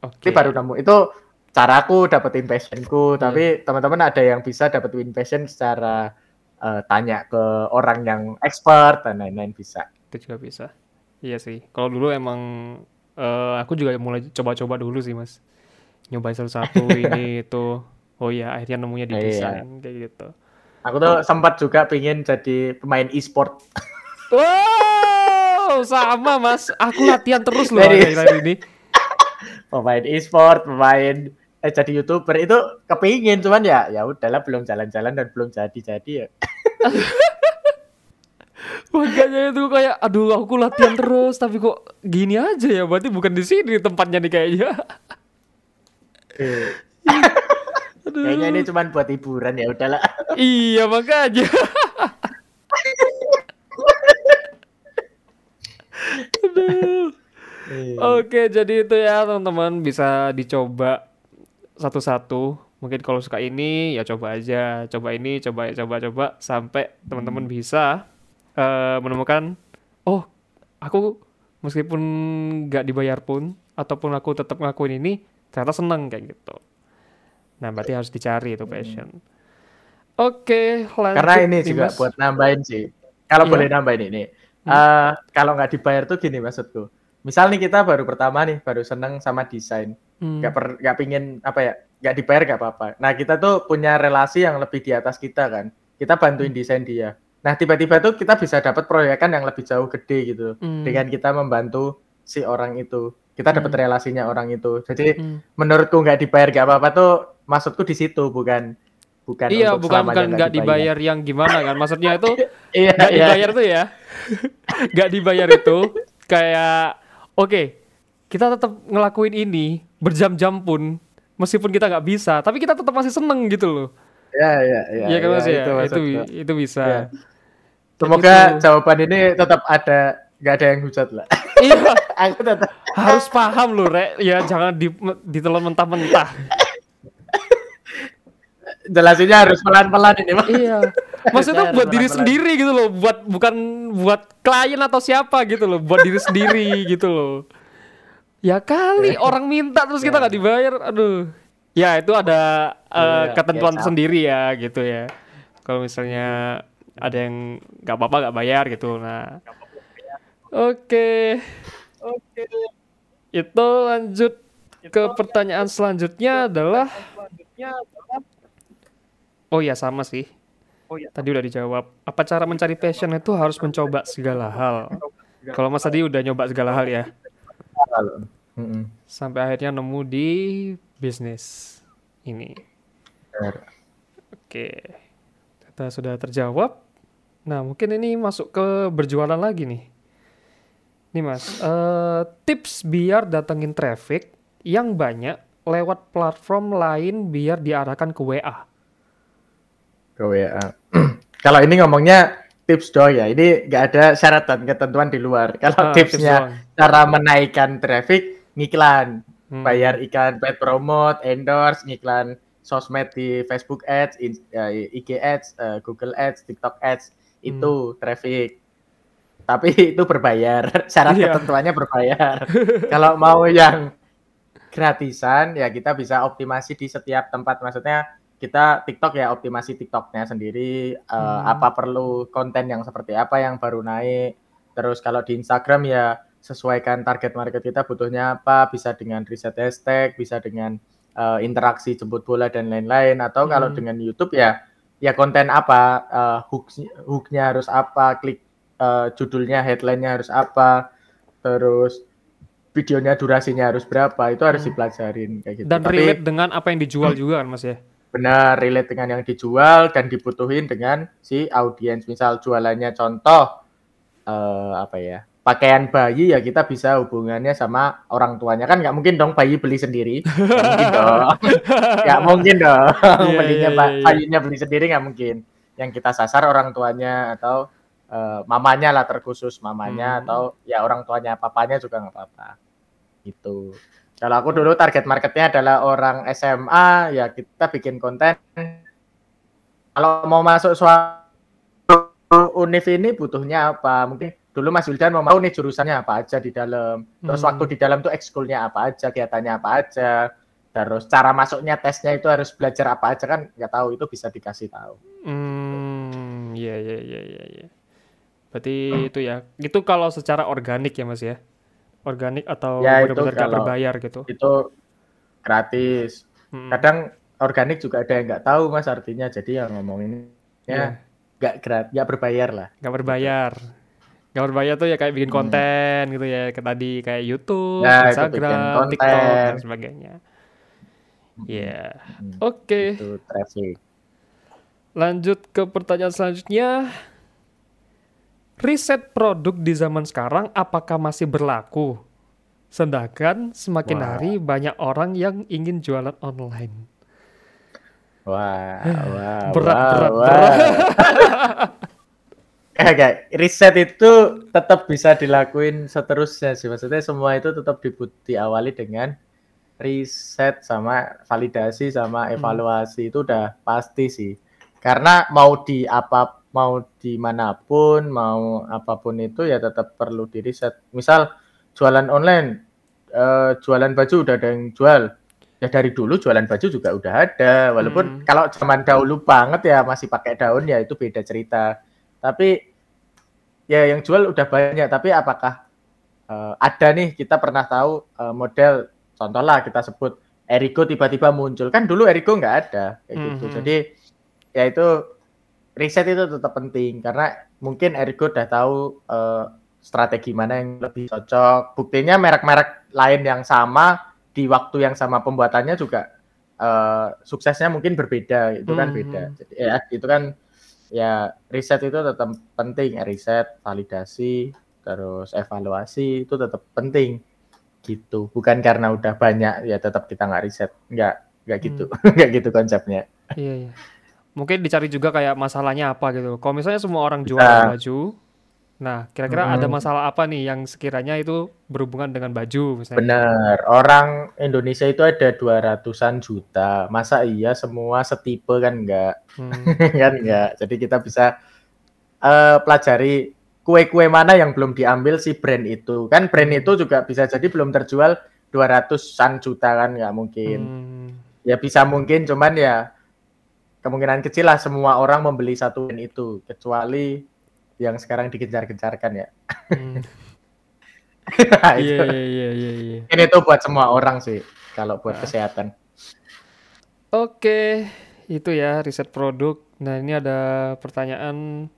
Oke.
itu baru nemu itu caraku dapetin passionku
Iya.
tapi teman-teman ada yang bisa dapetin passion secara eh, tanya ke orang yang expert dan lain-lain bisa
itu juga bisa. Iya sih. Kalau dulu emang eh, aku juga mulai coba-coba dulu sih mas. Nyobain satu-satu ini itu. Oh iya akhirnya nemunya di
Iya.
desain kayak gitu.
aku tuh sempat juga pingin jadi pemain e-sport
Wow, sama mas. Aku latihan terus loh
Dari-
akhir-akhir ini.
pemain e-sport, pemain eh, jadi youtuber itu kepingin cuman ya ya udahlah belum jalan-jalan dan belum jadi-jadi ya.
Makanya itu kayak, aduh aku latihan terus, tapi kok gini aja ya, berarti bukan di sini tempatnya nih kayaknya. Aduh.
Kayaknya ini cuman buat hiburan ya udahlah.
Iya makanya. Aduh. Oke, jadi itu ya teman-teman bisa dicoba satu-satu. Mungkin kalau suka ini ya coba aja, coba ini, coba coba coba sampai teman-teman bisa eh, menemukan oh, aku meskipun nggak dibayar pun ataupun aku tetap ngelakuin ini ternyata seneng kayak gitu. Nah, berarti harus dicari itu passion. Oke, lanjut
Karena ini juga
Mas.
buat nambahin sih. Kalau
Iya.
boleh nambahin ini. Eh, kalau nggak dibayar tuh gini maksudku. Misal nih kita baru pertama nih, baru seneng sama desain.
Hmm.
nggak per nggak pingin apa ya nggak dibayar nggak apa-apa nah kita tuh punya relasi yang lebih di atas kita kan kita bantuin desain dia nah tiba-tiba tuh kita bisa dapat proyekan yang lebih jauh gede gitu
Hmm.
dengan kita membantu si orang itu kita dapat
Hmm.
relasinya orang itu jadi
Hmm.
menurutku nggak dibayar nggak apa-apa tuh maksudku di situ bukan bukan
Iya,
untuk
bukan bukan nggak dibayar yang gimana kan? Maksudnya itu
iya
nggak
iya
dibayar tuh ya, nggak dibayar itu kayak oke kita tetap ngelakuin ini berjam-jam pun meskipun kita nggak bisa, tapi kita tetap masih seneng gitu loh.
iya iya iya
Iya kan
iya,
mas ya,
itu
itu itu bisa.
Iya. semoga
Gitu.
jawaban ini tetap ada nggak ada yang hujat lah
Iya,
aku tetap
harus paham loh, Rek. Ya jangan di, ditelan mentah-mentah.
Jelasinnya harus pelan-pelan ini Mas.
Iya. Maksudnya buat diri
pelan-pelan.
sendiri gitu loh, buat bukan buat klien atau siapa gitu loh, buat diri sendiri gitu loh. Ya kali orang minta terus kita nggak dibayar, aduh. Ya itu ada eh,
Iya,
ketentuan
biasa.
sendiri ya gitu ya. Kalau misalnya ada yang nggak apa-apa nggak bayar gitu, nah. Oke,
Oke.
itu lanjut ke pertanyaan selanjutnya adalah, oh ya sama sih.
Oh ya.
Tadi udah dijawab. Apa cara mencari passion itu harus mencoba segala hal. Kalau Mas tadi udah nyoba segala hal ya, sampai akhirnya nemu di bisnis ini. Oke, kita sudah terjawab. Nah, mungkin ini masuk ke berjualan lagi nih. Nih Mas, eh, tips biar datengin traffic yang banyak lewat platform lain biar diarahkan ke WA.
Ke WA. Kalau ini ngomongnya tips doang ya. Ini nggak ada syarat dan ketentuan di luar. Kalau
Ah, tips
tipsnya
doang.
cara menaikkan traffic, ngiklan,
Hmm.
bayar iklan, paid promote, endorse, ngiklan sosmed di Facebook Ads, in- eh, IG Ads, eh, Google Ads, TikTok Ads, itu traffic. Tapi itu berbayar. Syarat
Iya.
ketentuannya berbayar. Kalau mau yang gratisan ya kita bisa optimasi di setiap tempat. Maksudnya kita TikTok ya optimasi TikToknya sendiri uh,
Hmm.
apa perlu konten yang seperti apa yang baru naik terus kalau di Instagram ya sesuaikan target market kita butuhnya apa bisa dengan riset hashtag bisa dengan uh, interaksi jemput bola dan lain-lain atau kalau
Hmm.
dengan YouTube ya ya konten apa uh, hooks hooknya harus apa klik uh, judulnya headline-nya harus apa terus videonya durasinya harus berapa itu harus
Hmm.
dipelajarin kayak gitu
Dan
Tapi-
relate dengan apa yang dijual juga kan Mas ya?
Benar relate dengan yang dijual dan dibutuhin dengan si audiens. Misal jualannya contoh eh, apa ya pakaian bayi ya kita bisa hubungannya sama orang tuanya. Kan nggak mungkin dong bayi beli sendiri. Nggak mungkin dong. Nggak mungkin dong. Belinya
iya,
ba-
iya, iya.
bayinya beli sendiri nggak mungkin. Yang kita sasar orang tuanya atau eh, mamanya lah terkhusus mamanya
Hmm.
atau ya orang tuanya papanya juga nggak apa-apa. Gitu kalau aku dulu target marketnya adalah orang SMA, ya kita bikin konten. Kalau mau masuk suatu univ ini butuhnya apa? Mungkin dulu Mas Wildan mau mau nih jurusannya apa aja di dalam. Terus
Hmm.
waktu di dalam tuh ekskulnya apa aja, kegiatannya apa aja. Terus cara masuknya tesnya itu harus belajar apa aja kan nggak tahu itu bisa dikasih tahu.
Hmm, iya iya iya iya iya. Berarti itu ya. Itu kalau secara organik ya Mas ya? Organik atau
Ya,
benar-benar nggak
kalau-
berbayar gitu?
Itu gratis.
Hmm.
Kadang organik juga ada yang nggak tahu Mas artinya. Jadi yang ngomongin
Iya.
ya nggak gratis, nggak berbayar lah.
nggak berbayar. Nggak berbayar tuh ya kayak bikin
Hmm.
konten gitu ya. Kayak tadi kayak YouTube,
Ya,
Instagram. TikTok dan sebagainya.
Hmm.
Iya.
Hmm,
Oke,
Itu traffic.
lanjut ke pertanyaan selanjutnya. Riset produk di zaman sekarang apakah masih berlaku? Sedangkan semakin
Wah.
hari banyak orang yang ingin jualan online.
Wah, wah,
Berat,
wah,
berat,
wah.
berat.
Kayak riset itu tetap bisa dilakuin seterusnya sih. Maksudnya semua itu tetap dibut- diawali dengan riset sama validasi sama
Hmm.
evaluasi itu udah pasti sih. Karena mau di apa mau di mana pun mau apa pun itu ya tetap perlu di riset. Misal jualan online, eh, jualan baju udah ada yang jual. Ya dari dulu jualan baju juga udah ada. Walaupun
Hmm.
kalau zaman dahulu banget ya masih pakai daun ya itu beda cerita. Tapi ya yang jual udah banyak. Tapi apakah eh, ada nih kita pernah tahu eh, model contoh lah kita sebut Erigo tiba-tiba muncul kan dulu Erigo nggak ada kayak gitu.
Mhm.
Jadi ya itu riset itu tetap penting karena mungkin Erigo udah tahu eh, strategi mana yang lebih cocok. Buktinya merek-merek lain yang sama di waktu yang sama pembuatannya juga eh, suksesnya mungkin berbeda. Itu kan
Mhm.
beda. Jadi ya itu kan ya riset itu tetap penting, riset, validasi, terus evaluasi itu tetap penting gitu. Bukan karena udah banyak ya tetap kita nggak riset, nggak nggak gitu, nggak gitu konsepnya.
Iya, iya. Mungkin dicari juga kayak masalahnya apa gitu. Kalau misalnya semua orang jual
Bisa.
baju, nah kira-kira ada
Mm.
masalah apa nih yang sekiranya itu berhubungan dengan baju misalnya?
Bener, orang Indonesia itu ada 200-an juta. Masa iya semua setipe kan enggak?
Hmm.
kan enggak. Jadi kita bisa eh, pelajari kue-kue mana yang belum diambil si brand itu. Kan brand itu juga bisa jadi belum terjual 200-an juta kan nggak mungkin.
Hmm.
Ya bisa mungkin cuman ya kemungkinan kecil lah semua orang membeli satu brand itu kecuali yang sekarang dikejar-kejarkan ya.
Hmm.
Nah,
Iya, iya, iya, iya, iya.
Ini tuh buat semua orang sih kalau buat
Nah.
kesehatan.
Oke, itu ya riset produk. Nah, ini ada pertanyaan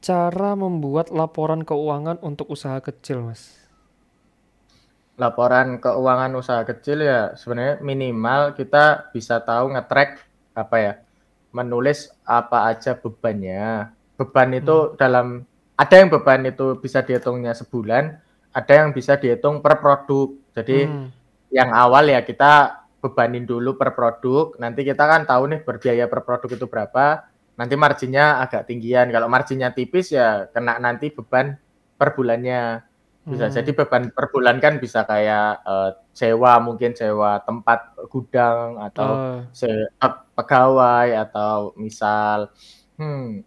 cara membuat laporan keuangan untuk usaha kecil, Mas.
laporan keuangan usaha kecil ya sebenarnya minimal kita bisa tahu nge-track apa ya menulis apa aja bebannya. Beban itu dalam ada yang beban itu bisa dihitungnya sebulan ada yang bisa dihitung per produk. Jadi
Hmm.
yang awal ya kita bebanin dulu per produk nanti kita kan tahu nih berbiaya per produk itu berapa nanti marginnya agak tinggian. Kalau marginnya tipis ya kena nanti beban per bulannya. Bisa
Hmm.
jadi beban per bulan kan bisa kayak eh, sewa mungkin sewa tempat gudang atau
Oh,
se- pe- pegawai atau misal hmm,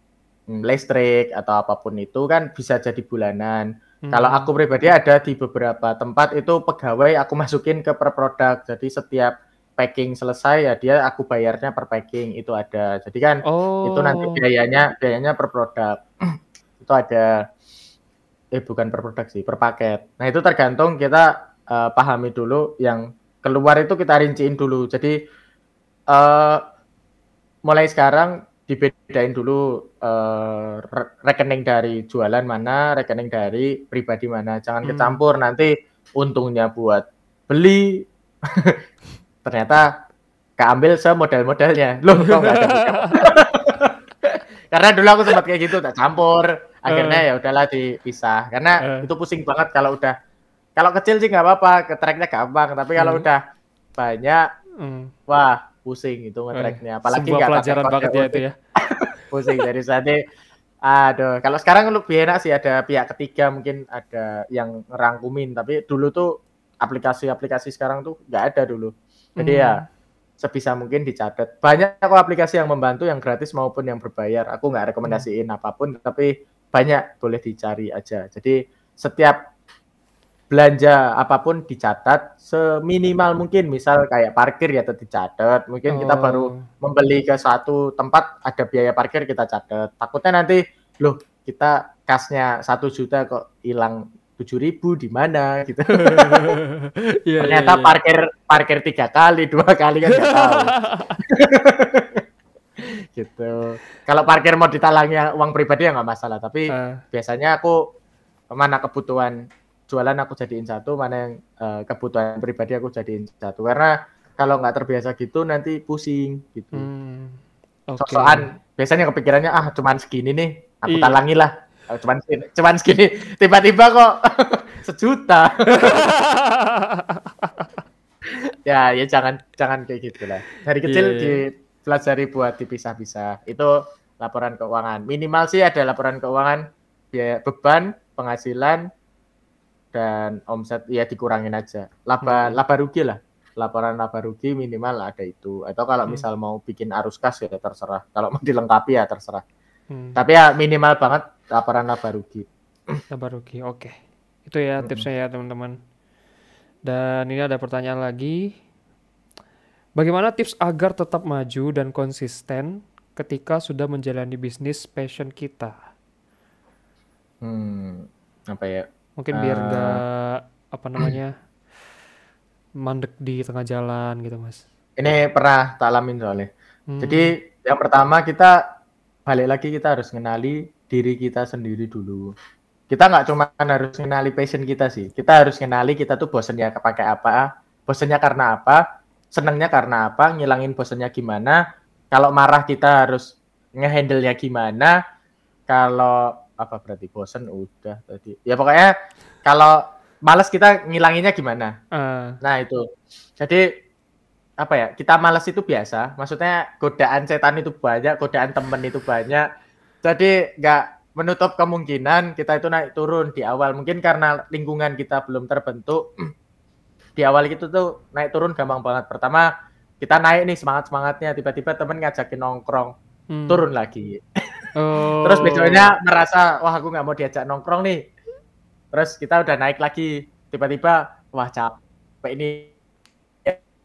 hmm, listrik atau apa pun itu kan bisa jadi bulanan.
hmm.
Kalau aku pribadi ada di beberapa tempat itu pegawai aku masukin ke per produk. Jadi setiap packing selesai ya dia aku bayarnya per packing itu ada. Jadi kan
Oh.
itu nanti biayanya biayanya per produk. itu ada eh bukan per produk sih, per paket. Nah, itu tergantung kita eh, pahami dulu yang keluar itu kita rinciin dulu. Jadi eh mulai sekarang dibedain dulu eh, re- rekening dari jualan mana, rekening dari pribadi mana. Jangan
Hmm.
kecampur nanti untungnya buat beli ternyata keambil semodal-modalnya. Loh, kok nggak ada Karena dulu aku sempat kayak gitu, tak campur. Akhirnya ya udahlah dipisah. Karena
Eh.
itu pusing banget kalau udah kalau kecil sih nggak apa-apa, ke tracknya gampang. Tapi kalau
Hmm.
udah banyak,
Hmm.
wah pusing itu nge-tracknya. Apalagi
Sebuah
nggak
pelajaran banget ya itu ya.
pusing dari saatnya aduh kalau sekarang lebih enak sih ada pihak ketiga mungkin ada yang ngerangkumin tapi dulu tuh aplikasi-aplikasi sekarang tuh nggak ada dulu jadi
Hmm.
ya sebisa mungkin dicatat banyak kok aplikasi yang membantu yang gratis maupun yang berbayar aku nggak rekomendasiin apa pun tapi banyak boleh dicari aja jadi setiap belanja apa pun dicatat seminimal mungkin misal kayak parkir ya tetap dicatat. Mungkin kita
Oh.
baru membeli ke satu tempat ada biaya parkir kita catat. Takutnya nanti loh kita kasnya satu juta kok hilang tujuh ribu di mana? Gitu.
Iya,
ternyata
iya, iya.
parkir parkir tiga kali dua kali kan nggak tahu. Gitu. Kalau parkir mau ditalangi uang pribadi ya nggak masalah tapi
Ah,
biasanya aku mana kebutuhan jualan aku jadiin satu mana yang eh, kebutuhan pribadi aku jadiin satu karena kalau nggak terbiasa gitu nanti pusing gitu
hmm. Oke.
sosokan biasanya kepikirannya ah cuman segini nih aku
Iya.
talangi lah Ah, cuman segini cuman segini tiba-tiba kok sejuta ya ya jangan jangan kayak gitu lah dari kecil
Iya, iya.
dipelajari buat dipisah-pisah itu laporan keuangan minimal sih ada laporan keuangan biaya beban penghasilan dan omset ya dikurangin aja laba
Hmm.
laba rugi lah laporan laba rugi minimal ada itu atau kalau
Hmm.
misal mau bikin arus kas ya terserah kalau mau dilengkapi ya terserah
Hmm.
tapi ya minimal banget laporan laba rugi
Sabar Ruki, oke. Itu ya tipsnya ya teman-teman. Dan ini ada pertanyaan lagi. Bagaimana tips agar tetap maju dan konsisten ketika sudah menjalani bisnis passion kita?
hmm apa ya
Mungkin biar nggak apa namanya mandek di tengah jalan gitu mas.
ini pernah tak alamin soalnya.
Hmm,
jadi yang pertama kita balik lagi kita harus mengenali diri kita sendiri dulu. Kita nggak cuma harus mengenali passion kita sih. Kita harus mengenali kita tuh bosennya pakai apa bosennya karena apa senengnya karena apa ngilangin bosennya gimana. Kalau marah kita harus ngehandle-nya gimana. Kalau apa berarti bosen udah tadi ya pokoknya kalau males kita ngilanginnya gimana
ah,
Nah itu, jadi apa ya? Kita malas itu biasa. Maksudnya godaan setan itu banyak, godaan temen itu banyak. Jadi nggak menutup kemungkinan kita itu naik turun di awal. Mungkin karena lingkungan kita belum terbentuk. Di awal itu tuh naik turun gampang banget. Pertama kita naik nih semangat semangatnya, tiba-tiba temen ngajakin nongkrong,
hmm.
turun lagi.
Oh.
Terus besoknya merasa wah aku nggak mau diajak nongkrong nih. Terus kita udah naik lagi, tiba-tiba wah capek ini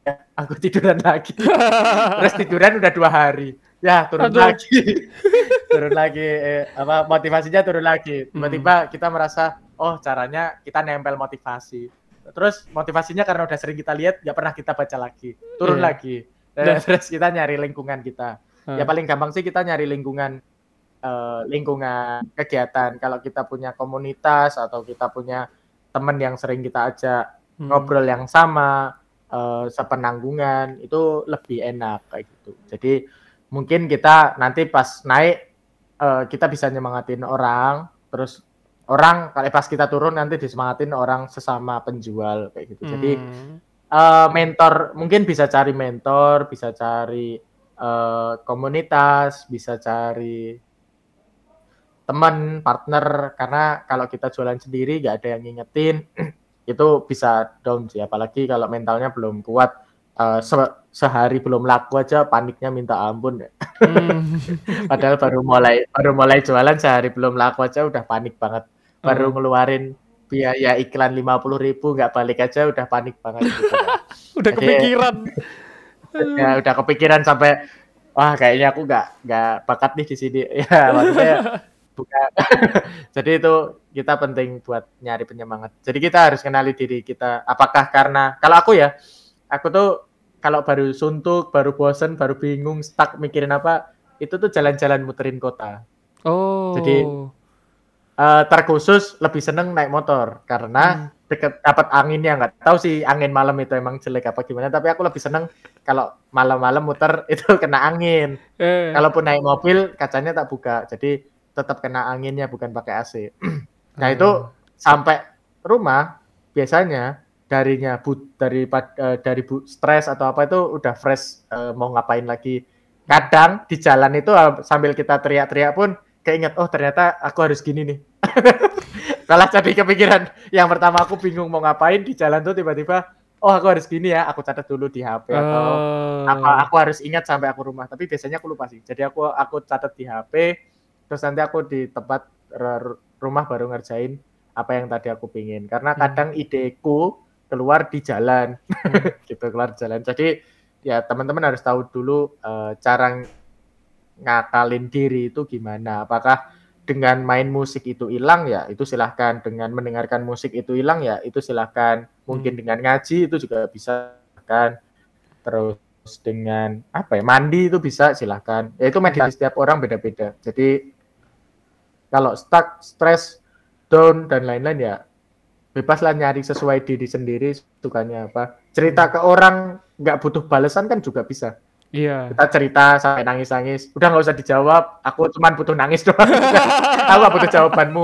Ya, aku tiduran lagi. Terus tiduran udah dua hari. Ya turun
Aduh.
lagi, turun lagi. eh, apa motivasinya turun lagi.
Hmm.
Tiba-tiba kita merasa oh caranya kita nempel motivasi. Terus motivasinya karena udah sering kita lihat nggak pernah kita baca lagi. Turun
Iya.
lagi. Dan
Dan-
terus kita nyari lingkungan kita. Ya paling gampang sih kita nyari lingkungan eh, lingkungan kegiatan. Kalau kita punya komunitas atau kita punya teman yang sering kita ajak
hmm.
ngobrol yang sama, eh, sepenanggungan itu lebih enak kayak gitu. Jadi mungkin kita nanti pas naik eh, kita bisa nyemangatin orang, terus orang kalau pas kita turun nanti disemangatin orang sesama penjual kayak gitu. Jadi
Hmm.
eh, mentor mungkin bisa cari mentor, bisa cari eh, komunitas, bisa cari teman, partner karena kalau kita jualan sendiri nggak ada yang ngingetin itu bisa down sih apalagi kalau mentalnya belum kuat eh, se- sehari belum laku aja paniknya minta ampun
Hmm.
padahal baru mulai baru mulai jualan sehari belum laku aja udah panik banget baru
Oh.
ngeluarin biaya iklan lima puluh ribu nggak balik aja udah panik banget gitu.
Udah
Jadi-
kepikiran.
ya udah kepikiran sampai wah kayaknya aku nggak nggak bakat nih di sini ya maksudnya bukan. Jadi itu kita penting buat nyari penyemangat. Jadi kita harus kenali diri kita. Apakah karena kalau aku ya aku tuh kalau baru suntuk baru bosen baru bingung stuck mikirin apa itu tuh jalan-jalan muterin kota.
Oh.
Jadi, uh, terkhusus lebih seneng naik motor. Karena
Hmm.
deket dapat anginnya nggak tahu sih angin malam itu emang jelek apa gimana tapi aku lebih seneng kalau malam-malam muter itu kena angin.
Eh,
kalaupun naik mobil kacanya tak buka. Jadi tetap kena anginnya bukan pakai AC nah itu
Oh.
sampai rumah biasanya darinya but dari eh, dari bu, stres atau apa itu udah fresh eh, mau ngapain lagi. Kadang di jalan itu eh, sambil kita teriak-teriak pun keinget oh ternyata aku harus gini nih. Malah jadi kepikiran. Yang pertama aku bingung mau ngapain di jalan tuh tiba-tiba oh aku harus gini ya aku catat dulu di HP atau
Oh.
apa aku harus ingat sampai aku rumah. Tapi biasanya aku lupa sih. Jadi aku aku catat di HP terus nanti aku di tempat rumah baru ngerjain apa yang tadi aku pingin. Karena
Hmm.
kadang ideku keluar di jalan. Gitu keluar di jalan. Jadi ya teman-teman harus tahu dulu eh, cara ngakalin diri itu gimana. Apakah dengan main musik itu hilang ya itu silahkan. Dengan mendengarkan musik itu hilang ya itu silahkan. Mungkin dengan ngaji itu juga bisa kan terus dengan apa ya mandi itu bisa silahkan. Ya itu meditasi setiap orang beda-beda. Jadi kalau stuck stres down dan lain-lain ya bebaslah nyari sesuai diri sendiri sukanya apa. Cerita ke orang nggak butuh balasan kan juga bisa.
Iya.
kita cerita sampai nangis-nangis. Udah nggak usah dijawab aku cuman butuh nangis doang. Aku nggak butuh jawabanmu.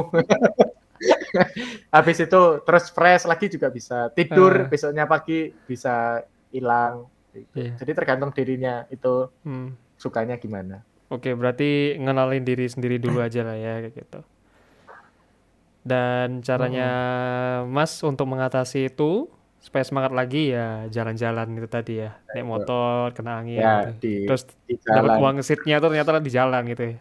Habis itu terus fresh lagi juga bisa. Tidur besoknya pagi bisa hilang.
Iya.
jadi tergantung dirinya itu
Hmm.
sukanya gimana
Oke, berarti ngenalin diri sendiri dulu aja lah ya kayak gitu. Dan caranya Mas untuk mengatasi itu supaya semangat lagi ya jalan-jalan itu tadi ya. Naik motor, kena angin
ya
gitu.
di,
Terus
di
dapat uang seatnya tuh ternyata di jalan gitu ya.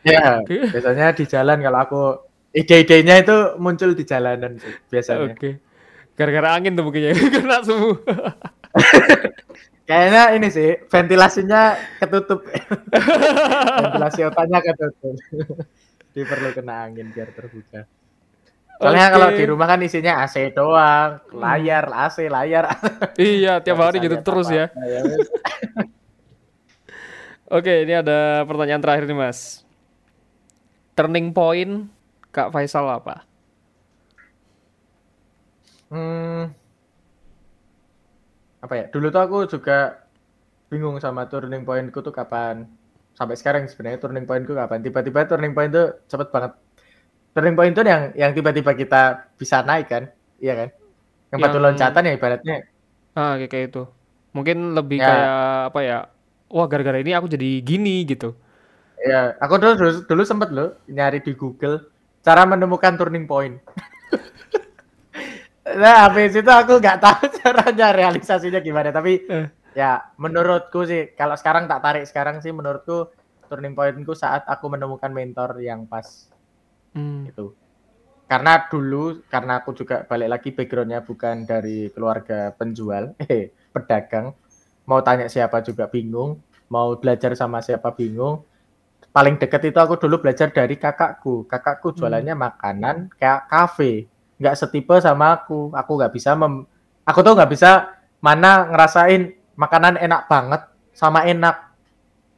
ya biasanya di jalan kalau aku ide-idenya itu muncul di jalanan sih biasanya
Oke. Gara-gara angin tuh mungkin ya kena semua.
kayaknya ini sih ventilasinya ketutup ventilasi otaknya ketutup jadi perlu kena angin biar terbuka soalnya
Oke.
kalau di rumah kan isinya AC doang layar AC layar
Iya, tiap hari gitu terus ya.
ya.
Oke, ini ada pertanyaan terakhir nih, Mas. Turning point Kak Faisal apa?
Hmm, apa ya? Dulu tuh aku juga bingung sama turning pointku tuh kapan. Sampai sekarang sebenarnya turning pointku kapan. Tiba-tiba turning point tuh cepet banget. Turning point tuh yang yang tiba-tiba kita bisa naik kan, iya kan? Yang batu
Yang-
loncatan ya ibaratnya.
Ah, kayak kayak itu. Mungkin lebih
Ya.
kayak apa ya? Wah, gara-gara ini aku jadi gini gitu.
Ya, aku dulu dulu, dulu sempet loh nyari di Google cara menemukan turning point. nah, habis itu aku nggak tahu caranya realisasinya gimana, tapi
Eh.
ya menurutku sih kalau sekarang tak tarik sekarang sih menurutku turning pointku saat aku menemukan mentor yang pas
Hmm.
itu. Karena dulu karena aku juga balik lagi backgroundnya bukan dari keluarga penjual, eh pedagang. Mau tanya siapa juga bingung, mau belajar sama siapa bingung. Paling deket itu aku dulu belajar dari kakakku. Kakakku jualannya makanan kayak kafe, nggak setipe sama aku. Aku nggak bisa mem, aku tuh nggak bisa mana ngerasain makanan enak banget sama enak.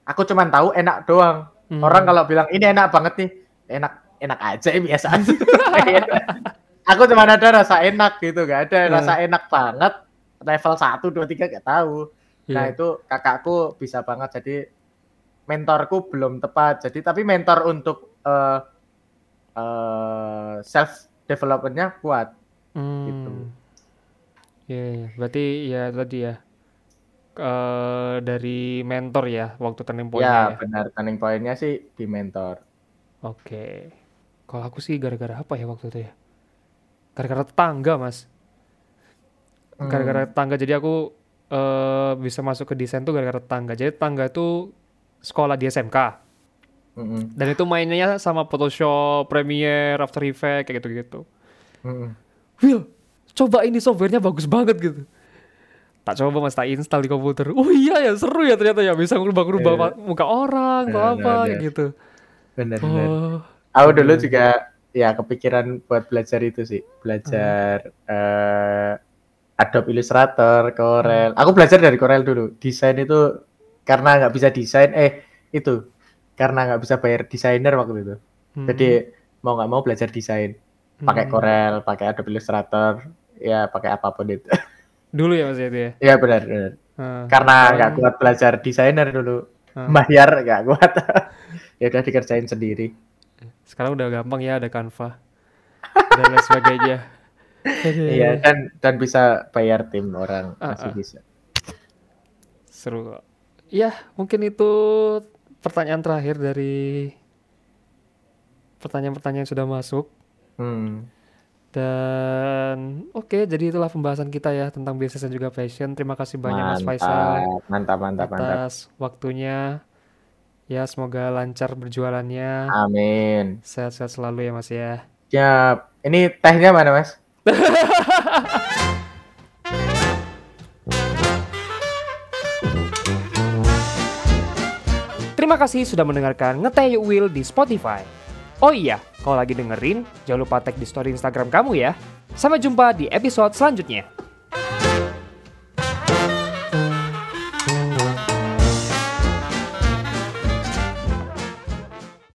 Aku cuman tahu enak doang.
Hmm.
Orang kalau bilang ini enak banget nih, enak enak aja ya biasa aku cuma ada rasa enak gitu, gak ada
Hmm.
rasa enak banget. Level 1, 2, 3 gak tahu. Nah
Iya.
itu kakakku bisa banget jadi mentorku belum tepat. Jadi tapi mentor untuk eh eh, self developmentnya kuat.
Hmm.
gitu.
Iya, iya. berarti ya tadi ya. eh dari mentor ya waktu turning point-nya
ya
ya.
benar turning pointnya sih di mentor.
Oke. Kalau aku sih gara-gara apa ya waktu itu ya? Gara-gara tetangga, Mas.
Hmm.
Gara-gara tetangga jadi aku eh bisa masuk ke desain tuh gara-gara tetangga. Jadi tetangga itu sekolah di SMK.
Mm-mm.
Dan itu mainnya sama Photoshop, Premiere, After Effects kayak gitu-gitu.
Mm-mm.
Will, coba ini softwarenya bagus banget gitu. tak coba mas tak install di komputer oh iya ya seru ya ternyata ya bisa ngubah-ngubah ma- muka orang atau
Benar,
apa kayak gitu
Benar-benar.
oh
Aku dulu juga ya kepikiran buat belajar itu sih, belajar eh, Adobe Illustrator, Corel. Aku belajar dari Corel dulu. Desain itu karena nggak bisa desain, eh itu karena nggak bisa bayar desainer waktu itu.
Hmm.
Jadi mau nggak mau belajar desain, pakai
Hmm.
Corel, pakai Adobe Illustrator, ya pakai apa pun itu.
dulu ya mas ya itu ya
ya benar, benar.
Ah,
Karena nggak kuat belajar desainer dulu,
Ah.
bayar nggak kuat. ya udah dikerjain sendiri.
sekarang udah gampang ya ada Canva dan lain sebagainya
Iya dan dan bisa bayar tim orang
Ah,
masih
ah.
bisa.
seru kok ya mungkin itu pertanyaan terakhir dari pertanyaan-pertanyaan yang sudah masuk
Hmm.
dan oke jadi itulah pembahasan kita ya tentang bisnis dan juga fashion terima kasih banyak Mas Faisal
Mantap, mantap, mantap.
atas waktunya ya semoga lancar berjualannya
Amin.
sehat-sehat selalu ya Mas ya
Ya, ini tehnya mana, Mas?
Terima kasih sudah mendengarkan Ngeteh Yuk Will di Spotify. Oh iya, kalau lagi dengerin, jangan lupa tag di story Instagram kamu ya. Sampai jumpa di episode selanjutnya.